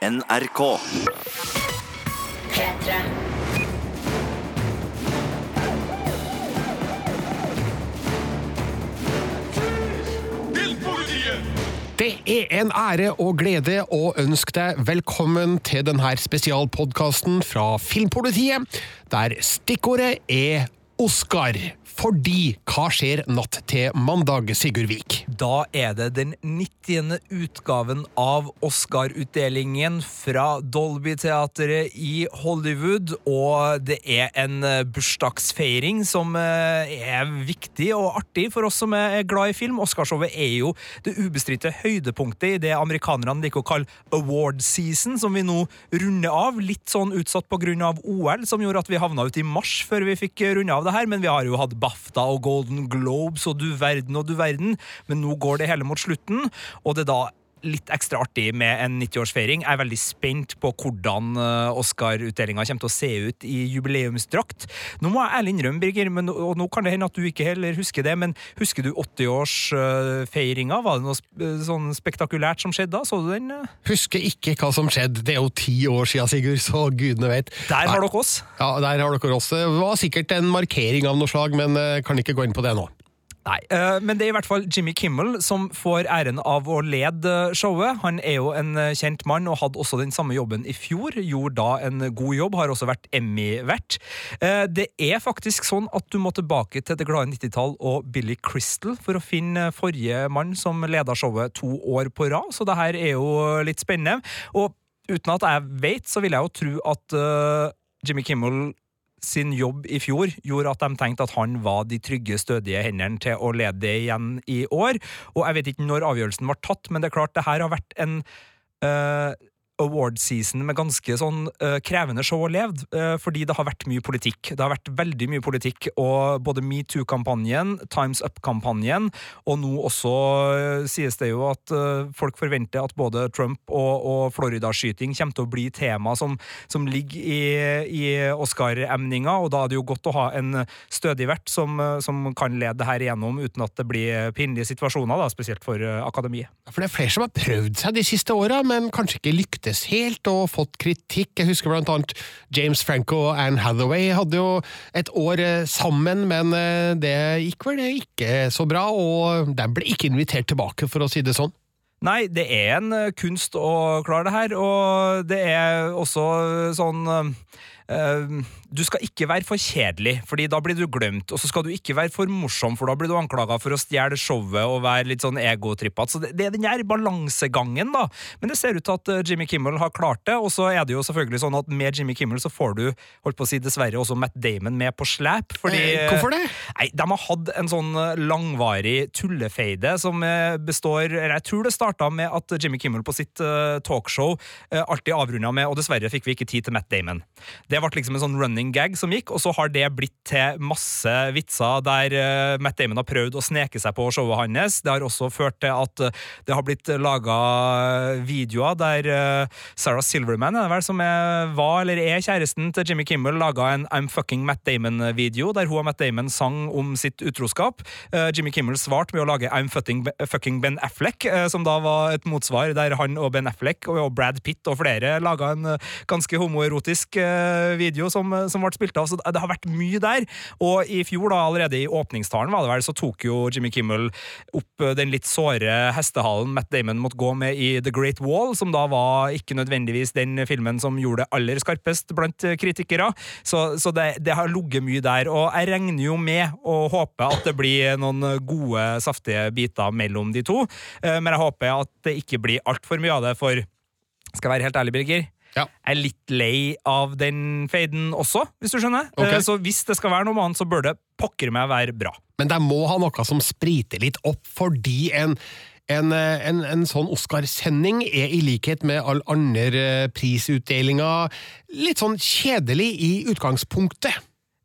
NRK. P3. Det er en ære og glede å ønske deg velkommen til denne spesialpodkasten fra Filmpolitiet, der stikkordet er Oscar. Fordi hva skjer natt til mandag, Sigurd Vik? Da er det den 90. utgaven av Oscar-utdelingen fra Dolby-teatret i Hollywood, og det er en eh, bursdagsfeiring som eh, er viktig og artig for oss som er glad i film. Oscarshowet er jo det ubestridte høydepunktet i det amerikanerne liker å kalle award season, som vi nå runder av. Litt sånn utsatt av OL, som gjorde at vi havna ut i mars før vi fikk runde av det her, men vi har jo hatt BAFTA og Golden Globes og du verden og du verden, men nå går det hele mot slutten, og det er da litt ekstra artig med en 90-årsfeiring. Jeg er veldig spent på hvordan eh, Oscar-utdelinga kommer til å se ut i jubileumsdrakt. Nå må jeg ærlig innrømme, Birger, men, og nå kan det hende at du ikke heller husker det, men husker du 80-årsfeiringa? Var det noe sånn spektakulært som skjedde da? Så du den? eh? Husker ikke hva som skjedde, det er jo ti år siden, Sigurd, så gudene vet. Der har dere oss. Ja, der har dere oss. Det var sikkert en markering av noe slag, men eh, kan ikke gå inn på det nå. Nei, eh, men det er i hvert fall Jimmy Kimmel som får æren av å lede showet. Han er jo en eh, kjent mann og hadde også den samme jobben i fjor. Gjorde da en god jobb, har også vært Emmy-vert. Eh, Det er faktisk sånn at du må tilbake til det glade 90-tall og Billy Crystal for å finne forrige mann som leda showet to år på rad, så det her er jo litt spennende. Og uten at jeg vet, så vil jeg jo tro at eh, Jimmy Kimmel sin jobb i fjor gjorde at de tenkte at han var de trygge, stødige hendene til å lede det igjen i år. Og jeg vet ikke når avgjørelsen var tatt, men det er klart det her har vært en eh, award season med ganske sånn uh, krevende show levd, leve, eh, fordi det har vært mye politikk. Det har vært veldig mye politikk, og både metoo-kampanjen, Times Up-kampanjen, og nå også uh, sies det jo at folk forventer at både Trump og, og Florida-skyting kommer til å bli tema som, som ligger i, i Oscar-emninga, og da er det jo godt å ha en stødig vert som, som kan lede det her igjennom uten at det blir pinlige situasjoner, da, spesielt for akademiet. For det er flere som har prøvd seg de siste åra, men kanskje ikke lyktes helt og fått kritikk. Jeg husker blant annet James Franco og Anne Hathaway hadde jo et år eh, sammen, men eh, det gikk vel ikke så bra, og de ble ikke invitert tilbake, for å si det sånn. Nei, det er en eh, kunst å klare det her, og det er også sånn eh, Du skal ikke være for kjedelig, fordi da blir du glemt. Og så skal du ikke være for morsom, for da blir du anklaga for å stjele showet og være litt sånn egotrippete. Så det, det er den her balansegangen, da. Men det ser ut til at eh, Jimmy Kimmel har klart det, og så er det jo selvfølgelig sånn at med Jimmy Kimmel så får du, holdt på å si dessverre, også Matt Damon med på slep, fordi Eh, hvorfor det? Nei, De har hatt en sånn eh, langvarig tullefeide som består eller Jeg tror det starta med at Jimmy Kimmel på sitt talkshow alltid avrunda med Og dessverre fikk vi ikke tid til Matt Damon. Det ble liksom en sånn running gag som gikk, og så har det blitt til masse vitser der eh, Matt Damon har prøvd å sneke seg på showet hans. Det har også ført til at eh, det har blitt laga videoer der eh, Sarah Silverman er det vel som er, var eller er kjæresten til Jimmy Kimmel, laga en I'm fucking Matt Damon-video der hun og Matt Damon sang om sitt utroskap. Jimmy Kimmel svarte med å lage I'm fucking, Ben Affleck, som da var et motsvar der han og Ben Affleck og Brad Pitt og flere laga en ganske homoerotisk video som, eh, som ble spilt av. Så det har vært mye der. Og i fjor, da, allerede i åpningstalen, var det vel, så tok jo Jimmy Kimmel opp eh, den litt såre hestehalen Matt Damon måtte gå med i The Great Wall, som da var ikke nødvendigvis den filmen som gjorde det aller skarpest blant kritikere. Så, så det, det har ligget mye der. Og jeg regner jo med og håper at det blir noen gode, saftige biter mellom de to. Eh, Men jeg håper at det ikke blir altfor mye av det, for skal jeg være helt ærlig, Birger? Ja. Er litt lei av den faden også, hvis du skjønner. Eh, Så hvis det skal være noe annet, så bør det pokker meg være bra. Men det må ha noe som spriter litt opp, fordi en, en, eh, en, en sånn Oscarsending er i likhet med all andre eh, prisutdelinger litt sånn kjedelig i utgangspunktet.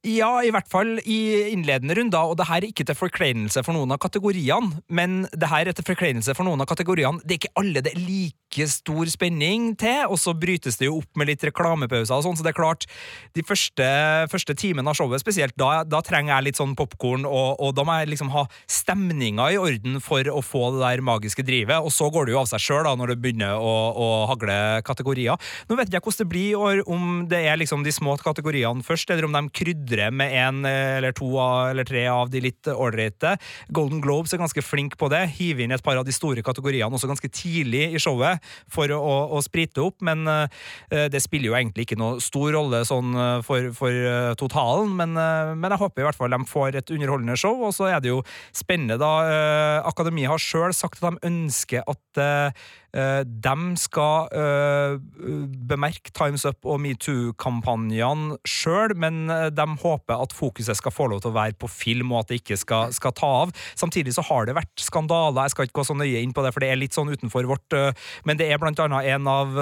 Ja, i hvert fall i innledende runde, og det her er ikke til forkleinelse for noen av kategoriene, men det her er til forkleinelse for noen av kategoriene. Det er ikke alle det er like stor spenning til, og så brytes det jo opp med litt reklamepauser og sånn, så det er klart, de første, første timene av showet spesielt, da, da, trenger jeg litt sånn popkorn, og, og, da må jeg liksom ha stemninga i orden for å få det der magiske drivet, og så går det jo av seg sjøl når det begynner å, å, hagle kategorier. Nå vet jeg ikke hvordan det blir, om det er liksom de små kategoriene først, eller om de krydrer videre med en eh, eller to eller tre av de litt ålreite. Golden Globes er ganske flink på det. Hive inn et par av de store kategoriene også ganske tidlig i showet for å, å sprite opp, men uh, det spiller jo egentlig ikke noe stor rolle sånn eh, for, for uh, totalen. Men, uh, men, jeg håper i hvert fall de får et underholdende show, og så er det jo spennende, da. Akademiet har sjøl sagt at de ønsker at de skal bemerke Times Up og metoo-kampanjene sjøl, men de håper at fokuset skal få lov til å være på film, og at det ikke skal, skal, ta av. Samtidig så har det vært skandaler, jeg skal ikke gå så nøye inn på det, for det er litt sånn utenfor vårt, men det er blant annet en av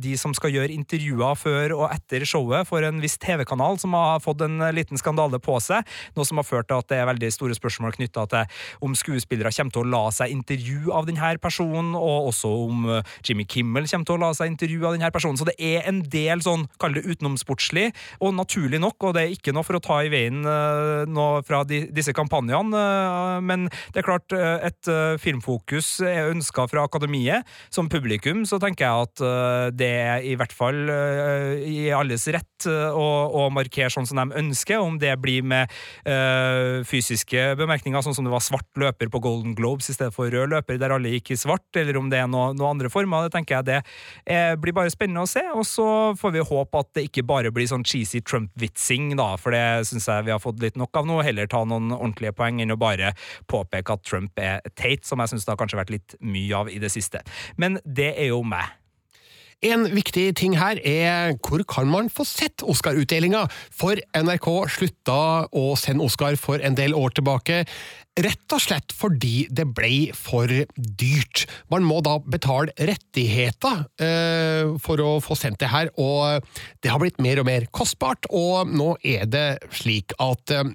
de som skal gjøre intervjuer før og etter showet for en viss TV-kanal, som har fått en liten skandale på seg, noe som har ført til at det er veldig store spørsmål knytta til om skuespillere kommer til å la seg intervjue av denne personen, og også om øh, Jimmy Kimmel kommer til å la seg intervjue av denne personen. Så det er en del sånn, kall det utenomsportslig, og naturlig nok, og det er ikke noe for å ta i veien nå noe fra de, disse kampanjene, uh, men det er klart, et filmfokus er ønska fra akademiet. Som publikum så tenker jeg at det er i hvert fall i alles rett å, å, markere sånn som de ønsker, om det blir med fysiske bemerkninger, sånn som det var svart løper på Golden Globes i stedet for rød løper, der alle gikk i svart, eller om det er noen andre former. Det tenker jeg det eh, blir bare spennende å se, og så får vi håpe at det ikke bare blir sånn cheesy Trump-vitsing, da, for det syns jeg vi har fått litt nok av nå. Heller ta noen ordentlige poeng enn å bare påpeke at Trump er teit, som jeg syns det har kanskje vært litt mye av i det siste. Men det er jo meg. En viktig ting her er hvor kan man få sett Oscar-utdelinga, for NRK slutta å sende Oscar for en del år tilbake. Rett og slett fordi det ble for dyrt. Man må da betale rettigheter eh, for å få sendt det her, og det har blitt mer og mer kostbart, og nå er det slik at eh,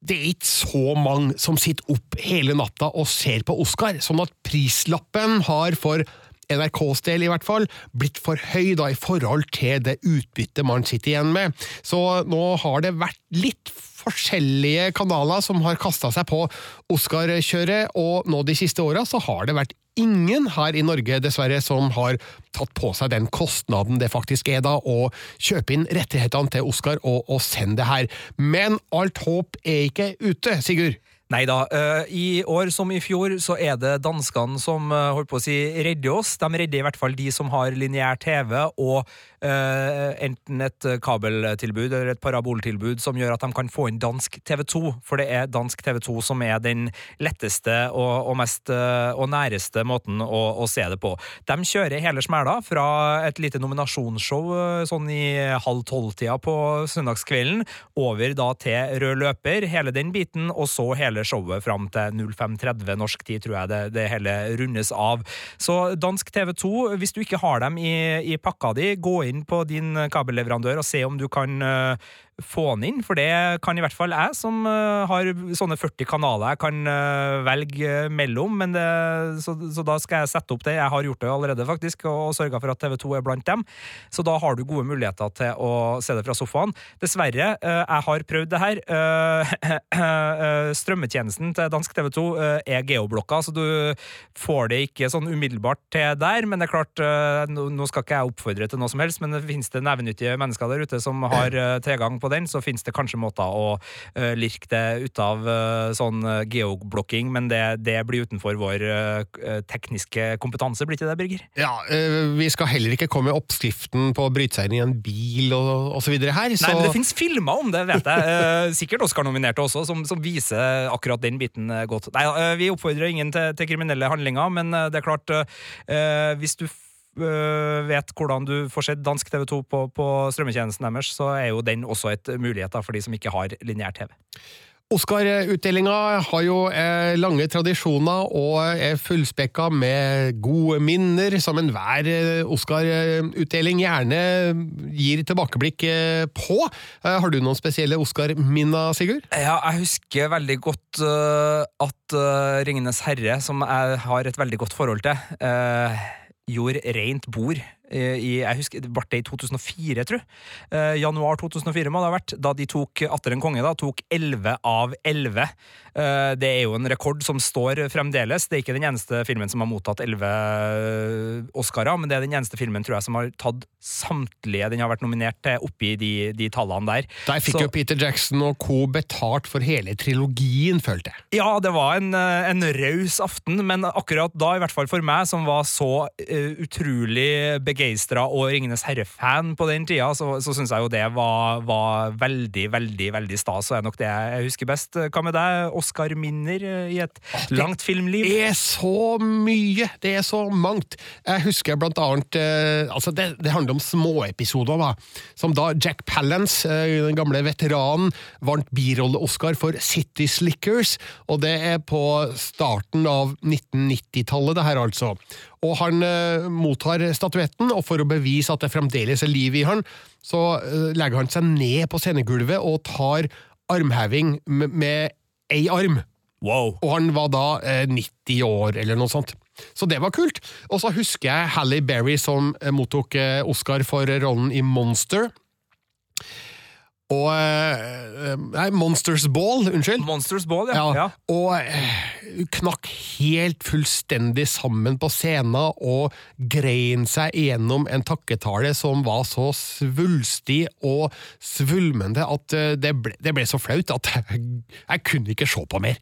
det er ikke så mange som sitter opp hele natta og ser på Oscar, sånn at prislappen har for NRKs del i hvert fall, blitt for høy da i forhold til det utbyttet man sitter igjen med. Så nå har det vært litt forskjellige kanaler som har kasta seg på Oscar-kjøret, og nå de siste åra så har det vært ingen her i Norge, dessverre, som har tatt på seg den kostnaden det faktisk er da å kjøpe inn rettighetene til Oscar og, og sende det her. Men alt håp er ikke ute, Sigurd? Nei da. Uh, I år som i fjor så er det danskene som uh, holdt på å si redder oss. De redder i hvert fall de som har lineær TV og uh, enten et kabeltilbud eller et paraboltilbud som gjør at de kan få inn dansk TV2. For det er dansk TV2 som er den letteste og mest og næreste måten å, å, se det på. De kjører hele smæla fra et lite nominasjonsshow sånn i halv tolv-tida på søndagskvelden over da til rød løper, hele den biten, og så hele hele showet fram til 05.30 norsk tid, tror jeg det, det, hele rundes av. Så dansk TV2, hvis du ikke har dem i, i pakka di, gå inn på din kabelleverandør og se om du kan uh, få den inn, for det kan i hvert fall jeg, som uh, har sånne 40 kanaler jeg kan uh, velge mellom. Men det, så, så, da skal jeg sette opp det. Jeg har gjort det allerede, faktisk, og, sørga for at TV2 er blant dem. Så da har du gode muligheter til å se det fra sofaen. Dessverre, jeg har prøvd det her. strømmetjenesten til dansk TV2 er geoblokka, så du får det ikke sånn umiddelbart til der. Men det er klart, nå skal ikke jeg oppfordre til noe som helst, men det finnes det nevenyttige mennesker der ute som har tilgang på den, så finnes det kanskje måter å uh, lirke det ut av uh, sånn geoblocking, geoblokking, men det, det, blir utenfor vår tekniske kompetanse, blir ikke det, Birger? Ja, vi skal heller ikke komme med oppskriften på å bryte seg inn i en bil og så videre her. Så... Nei, men det finnes filmer om det, vet jeg. sikkert Oscar-nominerte også, som, som, viser akkurat den biten godt. Nei, vi oppfordrer ingen til, til kriminelle handlinger, men det er klart, hvis du vet hvordan du får sett dansk TV2 på, på strømmetjenesten deres, så er jo den også et mulighet for de som ikke har lineær TV. Oscar-utdelinga har jo eh, lange tradisjoner og er fullspekka med gode minner, som enhver eh, Oscar-utdeling gjerne gir tilbakeblikk eh, på. Eh, har du noen spesielle Oscar-minner, Sigurd? Ja, jeg husker veldig godt at Ringenes herre, som jeg har et veldig godt forhold til, gjorde rent bord i, jeg husker, det ble det i 2004, tror jeg. Eh, januar 2004 må det ha vært, da de tok Atter en konge da, tok 11 av 11. Eh, det er jo en rekord som står fremdeles. Det er ikke den eneste filmen som har mottatt 11 Oscarer, men det er den eneste filmen tror jeg, som har tatt samtlige den har vært nominert til, oppi de, de tallene der. Der fikk Så- jo Peter Jackson og co. betalt for hele trilogien, følte jeg. Ja, det var en, eh, en raus aften, men akkurat da, i hvert fall for meg, som var så uh, utrolig begeistra og Ringenes herre-fan på den tida, så, så syns jeg jo det var, var veldig, veldig veldig stas, og er nok det jeg husker best. Hva med deg? Oscar-minner i et langt filmliv? Det er så mye! Det er så mangt. Jeg husker blant annet eh, altså det, det handler om småepisoder, da. Som da Jack Palance, eh, den gamle veteranen, vant birolle-Oscar for City Slickers. Og det er på starten av 1990-tallet, det her altså. Og han eh, mottar statuetten, og for å bevise at det fremdeles er liv i han, så eh, legger han seg ned på scenegulvet og tar armheving med, ei arm. Wow! Og han var da eh, 90 år, eller noe sånt. Så det var kult. Og så husker jeg Halle Berry som eh, mottok eh, Oscar for rollen i Monster. Og eh, Nei, Monsters Ball, unnskyld. Monsters Ball, ja. Ja. Og eh, knakk helt fullstendig sammen på scenen og grein seg gjennom en takketale som var så svulstig og svulmende at eh, det ble, det ble så flaut at jeg, jeg kunne ikke se på mer.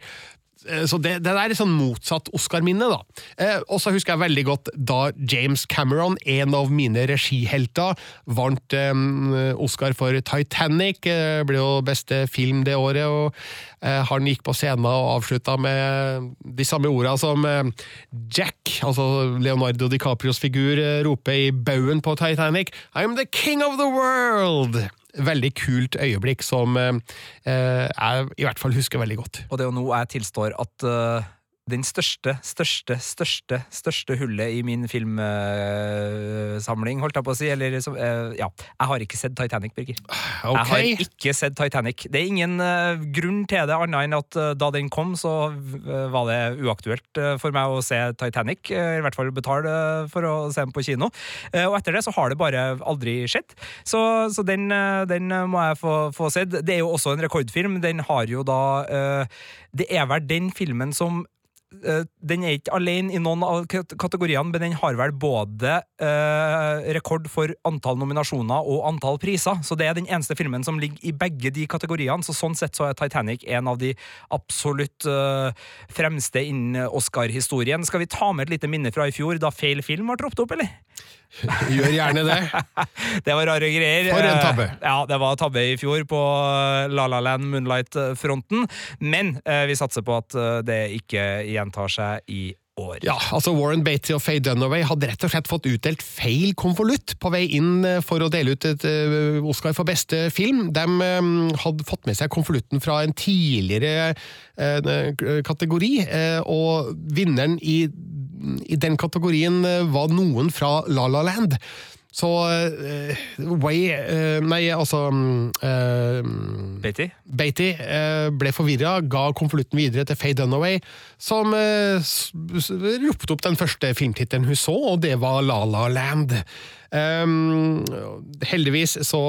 Eh, Så det, det er er sånn motsatt Oscar-minne, da. Eh, og så husker jeg veldig godt da James Cameron, en av mine regihelter, vant eh, Oscar for Titanic. Eh, ble jo beste film det året, og eh, han gikk på scenen og avslutta med de samme orda som eh, Jack, altså Leonardo DiCaprios figur, roper i baugen på Titanic. I'm the king of the world! Veldig kult øyeblikk som eh, eh, jeg i hvert fall husker veldig godt. Og det er jo nå jeg tilstår at eh, den største, største, største største hullet i min filmsamling, holdt jeg på å si, eller så- eh, Ja. Jeg har ikke sett Titanic, Birger. Jeg har ikke sett Titanic. Det er ingen eh, grunn til det, annet enn at eh, da den kom, så var det uaktuelt for meg å se Titanic. I hvert fall betale for å se den på kino. Og etter det så har det bare aldri skjedd. Så, så den, den må jeg få, få sett. Det er jo også en rekordfilm. Den har jo da Det er vel den filmen som den er ikke alene i noen av kategoriene, men den har vel både eh, rekord for antall nominasjoner og antall priser. Så det er den eneste filmen som ligger i begge de kategoriene. Så sånn sett så er Titanic en av de absolutt eh, fremste innen Oscar-historien. Skal vi ta med et lite minne fra i fjor, da feil film ble ropt opp, eller? gjør gjerne det. Det var rare greier. For en tabbe. Eh, Ja, det var tabbe i fjor på La La Land Moonlight-fronten. Men eh, vi satser på at eh, det ikke gjentar seg i år. Ja, altså Warren Beatty og Faye Dunaway hadde rett og slett fått utdelt feil konvolutt på vei inn eh, for å dele ut et eh, Oscar for beste film. De eh, hadde fått med seg konvolutten fra en tidligere kategori, og vinneren i, i den kategorien var noen fra La La Land. Så uh, Way uh, Nei, altså uh, Betty? Beatty uh, ble forvirra, ga konvolutten videre til Faye Dunaway, som ropte opp den første filmtittelen hun så, og det var La La Land. Heldigvis så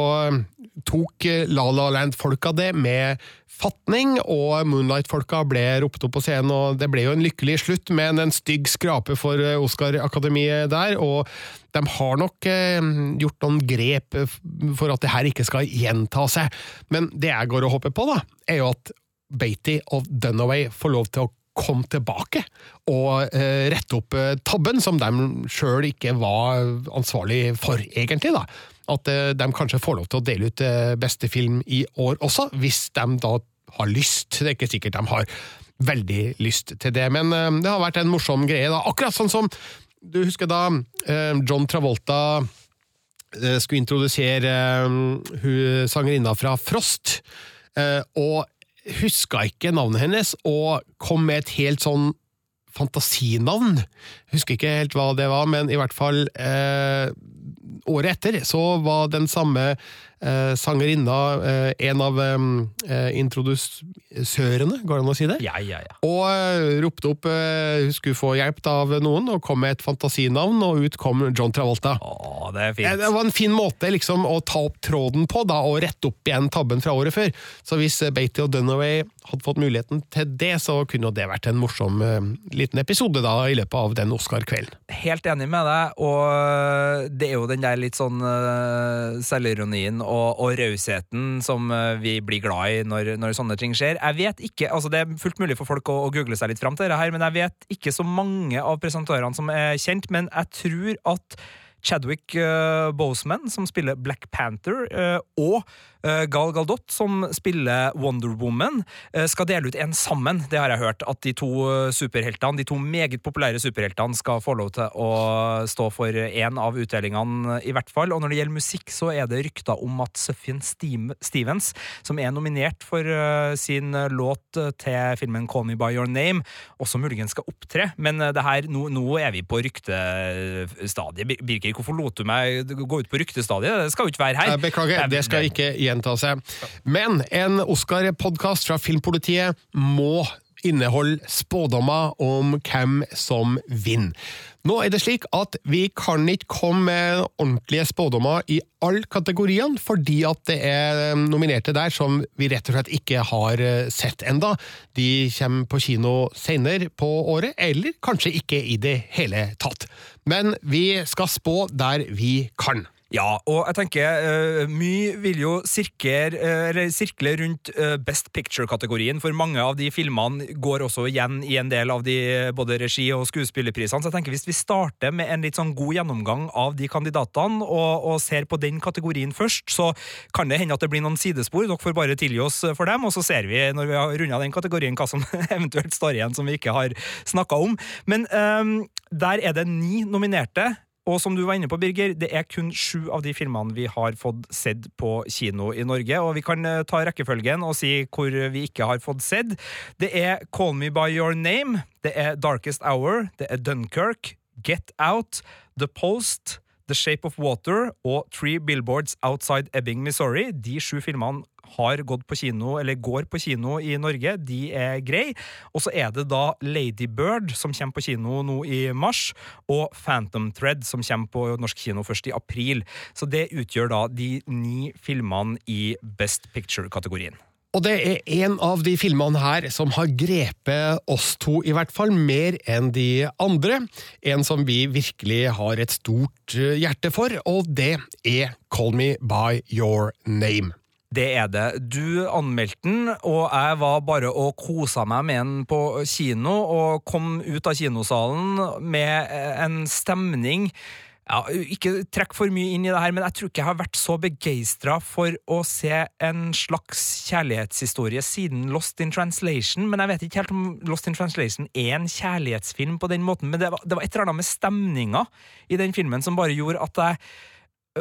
tok La La Land-folka det med fatning, og Moonlight-folka ble ropt opp på scenen, og det ble jo en lykkelig slutt, men en stygg skrape for eh, Oscar-akademiet der, og de har nok eh, gjort noen grep eh, for at det her ikke skal gjenta seg. Men det jeg går og håper på, da, er jo at Beatty og Dunaway får lov til å komme tilbake og eh, rette opp tabben som de sjøl ikke var ansvarlig for, egentlig. da. At eh, de kanskje får lov til å dele ut eh, beste film i år også, hvis de da har lyst. Det er ikke sikkert de har veldig lyst til det, men eh, det har vært en morsom greie. da. Akkurat sånn som du husker da John Travolta skulle introdusere hun sangerinna fra Frost, og huska ikke navnet hennes, og kom med et helt sånn fantasinavn. Husker ikke helt hva det var, men i hvert fall Året etter så var den samme eh, sangerinna eh, en av eh, introdusørene, går det an å si det? Ja, ja, ja. Og eh, ropte opp eh, hun skulle få hjelp av noen, og kom med et fantasinavn, og ut kom John Travolta. Å, det er fint. Det var en fin måte liksom å ta opp tråden på, da, og rette opp igjen tabben fra året før. Så hvis eh, Beatty og Dunaway hadde fått muligheten til det, så kunne det vært en morsom eh, liten episode da, i løpet av den Oscar-kvelden. Helt enig med deg, og det er jo den der litt sånn uh, selvironien og, og rausheten som eh, vi blir glad i når, når sånne ting skjer. Jeg vet ikke, altså Det er fullt mulig for folk å, å google seg litt fram til dette, her, men jeg vet ikke så mange av presentatørene som er kjent, men jeg tror at Chadwick uh, Boseman, som spiller Black Panther, uh, og uh, Gal Gadot, som spiller Wonder Woman, skal dele ut en sammen. Det har jeg hørt. At de to superheltene, de to meget populære superheltene skal få lov til å stå for én av utdelingene, i hvert fall. Og når det gjelder musikk, så er det rykter om at Suffien Stevens, som er nominert for sin låt til filmen Call Me By Your Name, også muligens skal opptre. Men det her, nå, nå er vi på ryktestadiet. Bir- Birker, hvorfor lot du meg gå ut på ryktestadiet? Det skal jo ikke være her. Beklager, det skal ikke gjenta seg. Men en Oscar-podkast fra Filmpolitiet må inneholde spådommer om hvem som vinner. Nå er det slik at vi kan ikke komme med ordentlige spådommer i alle kategoriene, fordi at det er nominerte der som vi rett og slett ikke har eh, sett enda. De kommer på kino senere på året, eller kanskje ikke i det hele tatt. Men vi skal spå der vi kan. Ja, og jeg tenker uh, mye vil jo sirkle, uh, sirkle rundt uh, Best Picture-kategorien, for mange av de filmene går også igjen i en del av de eh, både regi- og skuespillerprisene. Så jeg tenker hvis vi starter med en litt sånn god gjennomgang av de kandidatene, og, og ser på den kategorien først, så kan det hende at det blir noen sidespor. Dere får bare tilgi oss for dem, og så ser vi når vi har runda den kategorien, hva som eventuelt står igjen som vi ikke har snakka om. Men um, der er det ni nominerte. Og som du var inne på, Birger, det er kun sju av de filmene vi har fått sett på kino i Norge. Og vi kan eh, ta rekkefølgen og si hvor vi ikke har fått sett. Det er Call Me By Your Name, det er Darkest Hour, det er Dunkerque, Get Out, The Post, The Shape of Water og Three Billboards Outside Ebbing, Missouri. De sju filmene har gått på kino, eller går på kino i Norge. De er greie. Og så er det da Lady Bird, som kommer på kino nå i mars, og Phantom Thread, som kommer på norsk kino først i april. Så det utgjør da de ni filmene i Best Picture-kategorien. Og det er en av de filmene her som har grepet oss to, i hvert fall mer enn de andre. En som vi virkelig har et stort eh, hjerte for, og det er Call Me By Your Name. Det er det. Du anmeldte den, og jeg var bare og kosa meg med den på kino, og kom ut av kinosalen med en stemning ja, Ikke trekk for mye inn i det her, men jeg tror ikke jeg har vært så begeistra for å se en slags kjærlighetshistorie siden Lost in Translation. Men jeg vet ikke helt om Lost in Translation er en kjærlighetsfilm på den måten. Men det var, det var et eller annet med stemninga i den filmen som bare gjorde at jeg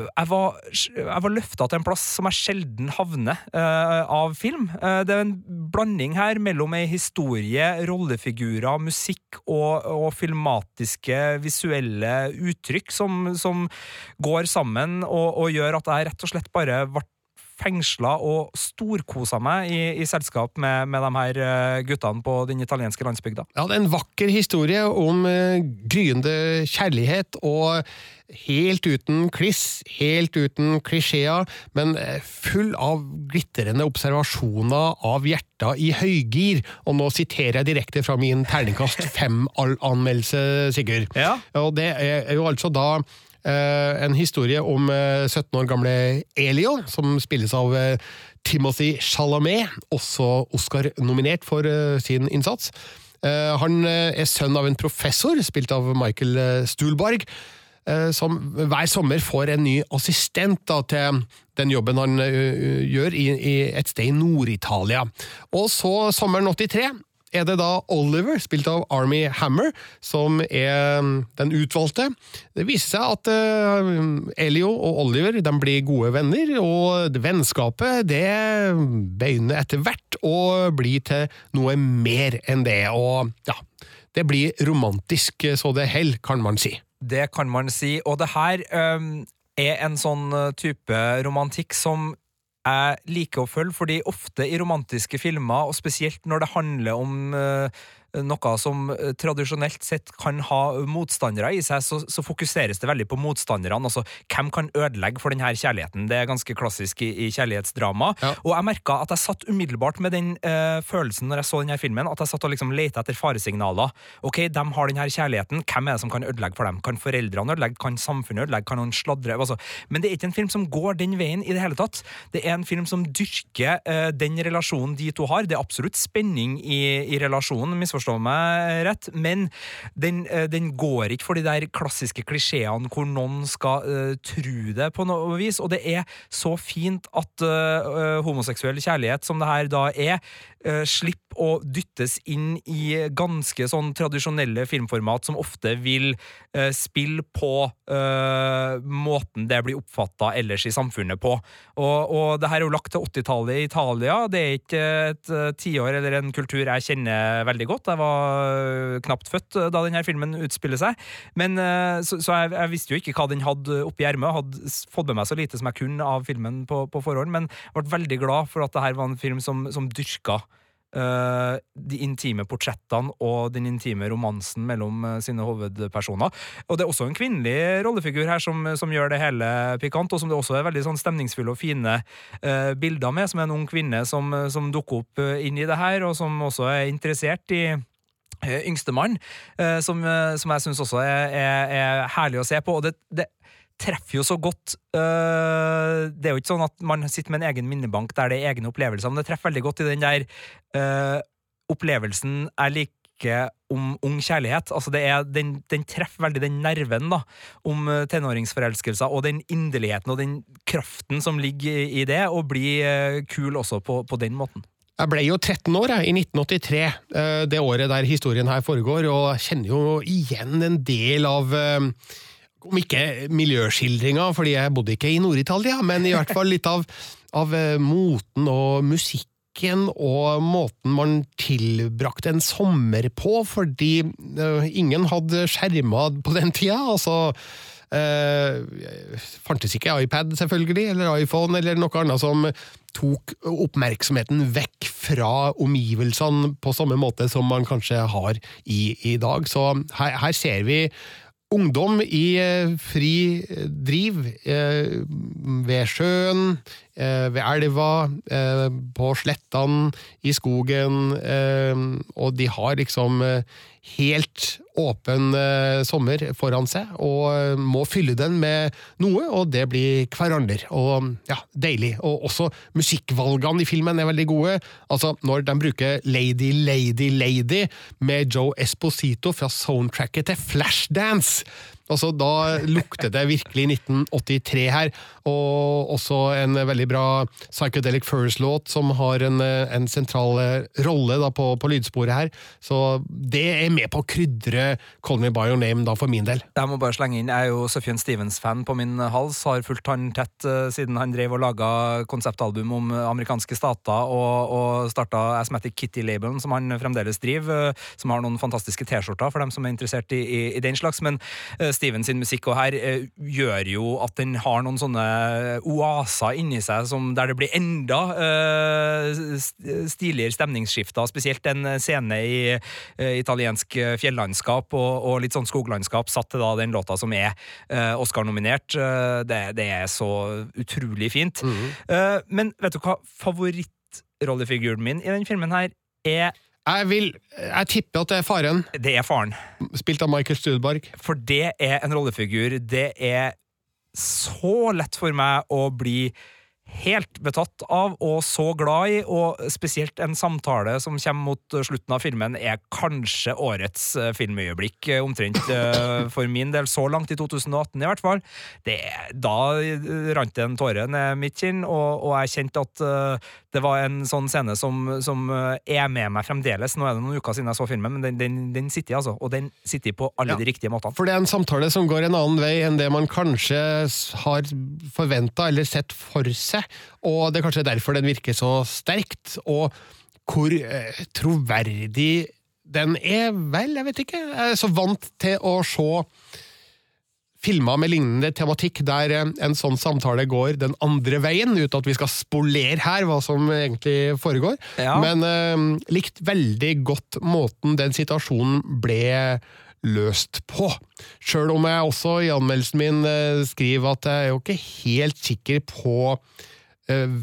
jeg var, jeg var løfta til en plass som jeg sjelden havner uh, av film. Uh, det er en blanding her mellom ei historie, rollefigurer, musikk og, og filmatiske, visuelle uttrykk som, som går sammen og, og gjør at jeg rett og slett bare ble fengsla og storkosa meg i, i selskap med, med de her eh, guttene på den italienske landsbygda. Ja, det er en vakker historie om eh, gryende kjærlighet, og helt uten kliss, helt uten klisjeer, men eh, full av glitrende observasjoner av hjerter i høygir. Og nå siterer jeg direkte fra min terningkast fem-anmeldelse, Sigurd. Ja. Og det er jo altså da en historie om eh, 17 år gamle Elio, som spilles av eh, Timothy Chalamet, også Oscar-nominert for eh, sin innsats. Eh, han eh, er sønn av en professor, spilt av Michael eh, Stuhlbarg, eh, som hver sommer får en ny assistent da, til den jobben han eh, gjør i, i et sted i Nord-Italia. Og så sommeren 83 er det da Oliver, spilt av Army Hammer, som er mm, den utvalgte. Det viser seg at eh, Elio og Oliver de blir gode venner, og vennskapet det begynner etter hvert å bli til noe mer enn det, og ja, det blir romantisk så det heller, kan man si. Det kan man si, og det her um, er en sånn type romantikk som jeg liker å følge, fordi ofte i romantiske filmer, og spesielt når det handler om uh, noe som eh, tradisjonelt sett kan ha motstandere i seg, så, så fokuseres det veldig på motstanderne. Altså, hvem kan ødelegge for denne kjærligheten? Det er ganske klassisk i, i kjærlighetsdrama. Ja. Og jeg merka at jeg satt umiddelbart med den uh, følelsen når jeg så denne filmen, at jeg satt og liksom leita etter faresignaler. Ok, de har denne kjærligheten, hvem er det som kan ødelegge for dem? Kan foreldrene ødelegge? Kan samfunnet ødelegge? Kan noen sladre? Altså. Men det er ikke en film som går den veien i det hele tatt. Det er en film som dyrker uh, den relasjonen de to har. Det er absolutt spenning i, i relasjonen. misforstå misforstå meg rett, men den, eh, den, går ikke for de der klassiske klisjeene hvor noen skal uh, tro det på noe vis, og det er så fint at uh, homoseksuell kjærlighet, som det her da er, uh, slipper å dyttes inn i ganske sånn tradisjonelle filmformat som ofte vil uh, spille på måten det blir oppfatta ellers i samfunnet på. Og, og det her er jo lagt til 80-tallet i Italia. Det er ikke et tiår eller en kultur jeg kjenner veldig godt. Jeg var knapt født da denne filmen utspiller seg. Men, så, så jeg, jeg, visste jo ikke hva den hadde oppi ermet. Hadde fått med meg så lite som jeg kunne av filmen på, på forhånd, men jeg ble veldig glad for at det her var en film som, som dyrka Uh, de intime portrettene og den intime romansen mellom uh, sine hovedpersoner. Og det er også en kvinnelig rollefigur her som, som, gjør det hele pikant, og som det også er veldig sånn stemningsfulle og fine uh, bilder med, som er en ung kvinne som, som dukker opp inn i det her, og som også er interessert i Yngstemann, som, som jeg syns også er, er, er, herlig å se på. og det, det treffer jo så godt uh, Det er jo ikke sånn at man sitter med en egen minnebank der det er egne opplevelser, men det treffer veldig godt i den der uh, opplevelsen jeg liker om ung kjærlighet. Altså er, den, den, treffer veldig den nerven da, om eh, tenåringsforelskelser, og den inderligheten og den kraften som ligger i det, og blir kul også på, på den måten. Jeg ble jo 13 år jeg, i 1983, det året der historien her foregår, og kjenner jo igjen en del av om ikke miljøskildringa, fordi jeg bodde ikke i Nord-Italia, men i hvert fall litt av, av eh, moten og musikken og måten man tilbrakte en sommer på, fordi uh, ingen hadde skjerma på den tida. altså uh, fantes ikke iPad, selvfølgelig, eller iPhone, eller noe annet som tok oppmerksomheten vekk fra omgivelsene på samme måte som man kanskje har i, i dag. Så her, her ser vi Ungdom i eh, fri driv eh, ved sjøen, ved elva, på slettene, i skogen, og de har liksom helt åpen sommer foran seg, og må fylle den med noe, og det blir hverandre. Og ja, deilig. Og også musikkvalgene i filmen er veldig gode. Altså, når de bruker Lady, Lady, Lady med Joe Esposito fra soundtracket til Flashdance Altså, da lukter det virkelig 1983 her, og også en veldig bra Psychedelic Furs-låt som har en, en sentral eh, rolle da, på, på, lydsporet her. Så det er med på å krydre Call Me By Your Name da, for min del. Jeg må bare slenge inn, jeg er jo Sufjan Stevens-fan på min hals, har fulgt han tett uh, siden han drev og laga konseptalbum om amerikanske stater, og, og starta Asthmatic Kitty-labelen, som han fremdeles driver, som har noen fantastiske T-skjorter for dem som er interessert i, i, i den slags. men Steven sin musikk og her eh, gjør jo at den har noen sånne oaser inni seg som, der det blir enda eh, stiligere stemningsskifter, spesielt en scene i eh, italiensk fjellandskap og, og, litt sånn skoglandskap satt til da den låta som er Oscar-nominert. Det, det, er så utrolig fint. Mm -hmm. men vet du hva favorittrollefiguren min i den filmen her er jeg vil Jeg tipper at det er faren. Det er faren. Spilt av Michael Studbarg. For det er en rollefigur det er så lett for meg å bli helt betatt av og så glad i, og spesielt en samtale som kommer mot slutten av filmen, er kanskje årets eh, filmøyeblikk, eh, omtrent eh, for min del, så langt i 2018 i hvert fall. Det, da rant det en tåre ned mitt kinn, og, og jeg kjente at det var en sånn scene som, som, er med meg fremdeles. Nå er det noen uker siden jeg så filmen, men den, den, den sitter altså, og den sitter på alle ja, de riktige måtene. For det er en samtale som går en annen vei enn det man kanskje har forventa eller sett for seg seg, og det er kanskje derfor den virker så sterkt. og hvor eh, troverdig den er. Vel, jeg vet ikke. Jeg er så vant til å se filmer med lignende tematikk der eh, en sånn samtale går den andre veien, uten at vi skal spolere her hva som egentlig foregår. Ja. Men eh, likt veldig godt måten den situasjonen ble løst på. Sjøl om jeg også i anmeldelsen min eh, skriver at jeg er jo ikke helt sikker på eh,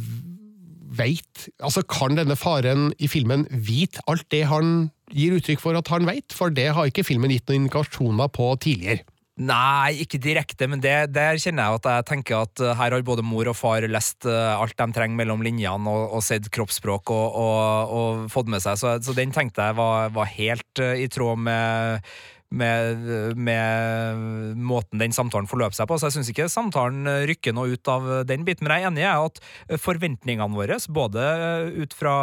Veit Altså, kan denne faren i filmen vite alt det han gir uttrykk for at han veit? For det har ikke filmen gitt noen indikasjoner på tidligere. Nei, ikke direkte, men det, der kjenner jeg at jeg tenker at uh, her har både mor og far lest uh, alt de trenger mellom linjene, og, og sett kroppsspråk og, og, og fått med seg, så, så den tenkte jeg var, var helt uh, i tråd med med, med, måten den samtalen forløp seg på. Så jeg syns ikke samtalen rykker noe ut av den biten. Men jeg er enig i at forventningene våre, både ut fra,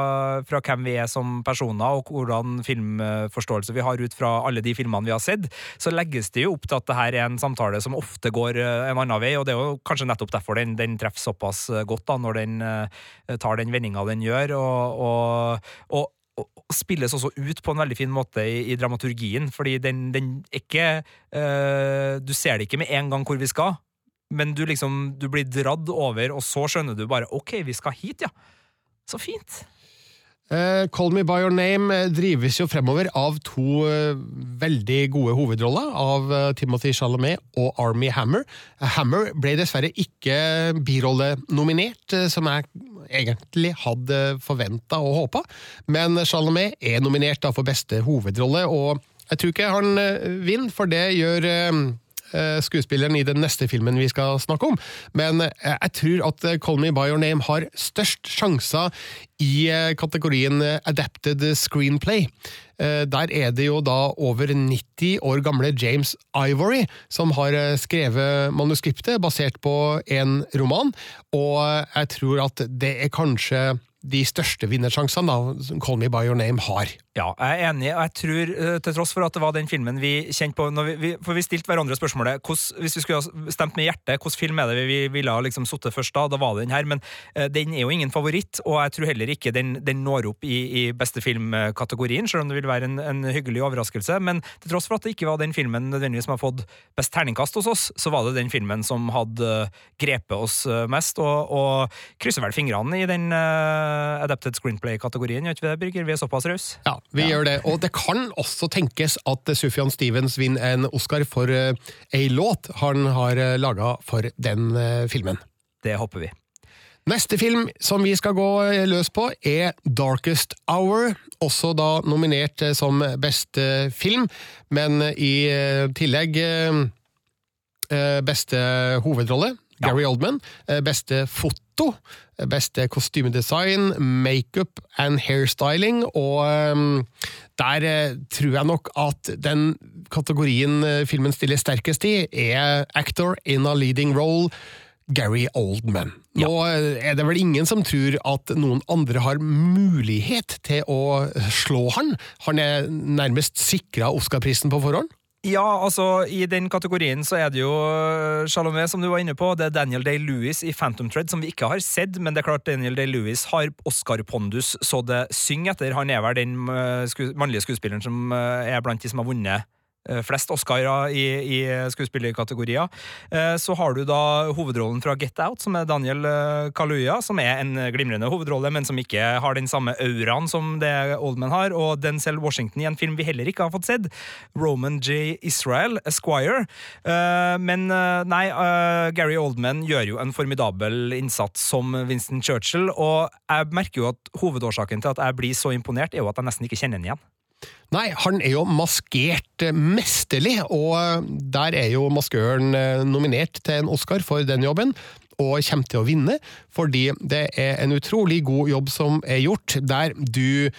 fra, hvem vi er som personer og hvordan filmforståelse vi har ut fra alle de filmene vi har sett, så legges det jo opp til at det her er en samtale som ofte går en annen vei, og det er jo kanskje nettopp derfor den, den treffer såpass godt, da, når den tar den vendinga den gjør. og, og, og spilles også ut på en veldig fin måte i, i dramaturgien, fordi den, den ikke uh, Du ser det ikke med en gang hvor vi skal, men du liksom du blir dradd over, og så skjønner du bare OK, vi skal hit, ja. Så fint. Uh, Call Me By Your Name drives jo fremover av to uh, veldig gode hovedroller, av Timothy Chalamet og Army Hammer. Hammer ble dessverre ikke birollenominert, som jeg egentlig hadde forventa og håpa, men Chalamet er nominert for beste hovedrolle, og jeg tror ikke han vinner, for det gjør skuespilleren i den neste filmen vi skal snakke om. Men jeg tror at Call Me By Your Name har størst sjanser i kategorien Adapted Screenplay. Der er det jo da over 90 år gamle James Ivory som har skrevet manuskriptet basert på en roman, og jeg tror at det er kanskje de største vinnersjansene da Call Me By Your Name har. Ja, jeg er enig, og jeg tror, til tross for at det var den filmen vi kjente på vi, vi, For vi stilte hverandre spørsmålet hos, hvis vi skulle ha stemt med hjertet, hvilken film er det vi ville ha liksom sittet først da? Da var det den her, men uh, den er jo ingen favoritt, og jeg tror heller ikke den, den når opp i, i beste film-kategorien, selv om det vil være en, en, hyggelig overraskelse. Men til tross for at det ikke var den filmen nødvendigvis som har fått best terningkast hos oss, så var det den filmen som hadde grepet oss mest, og, og krysser vel fingrene i den uh, Adapted Screenplay-kategorien, gjør ikke vi det, Birger? Vi er såpass rause. Ja, vi ja. gjør det. Og det kan også tenkes at Sufjan Stevens vinner en Oscar for uh, ei låt han har uh, laga for den uh, filmen. Det håper vi. Neste film som vi skal gå løs på, er Darkest Hour. Også da nominert som beste film, men i tillegg beste hovedrolle. Gary Oldman. Beste foto beste kostymedesign, makeup and hairstyling, og um, der tror jeg nok at den kategorien filmen stiller sterkest i, er actor in a leading role. Gary Oldman. Nå er det vel ingen som tror at noen andre har mulighet til å slå han. Han er nærmest sikra Oscar-prisen på forhånd. Ja, altså, i den kategorien så er det jo Chalomet, som du var inne på. Det er Daniel Day-Lewis i Phantom Thread, som vi ikke har sett, men det er klart Daniel Day-Lewis har Oscar-pondus så det synger etter. Han er vel den mannlige skuespilleren som er blant de som har vunnet flest Oscarer i, i skuespillerkategorier. Så har du da hovedrollen fra Get Out, som er Daniel Kaluya, som er en glimrende hovedrolle, men som ikke har den samme auraen som det Oldman har. Og Denzel Washington i en film vi heller ikke har fått sett, Roman J. Israel, Esquire. Men nei, Gary Oldman gjør jo en formidabel innsats som Winston Churchill, og jeg merker jo at hovedårsaken til at jeg blir så imponert, er jo at jeg nesten ikke kjenner ham igjen. Nei, han er jo maskert mesterlig, og der er jo maskøren nominert til en Oscar for den jobben. Og kommer til å vinne, fordi det er en utrolig god jobb som er gjort, der du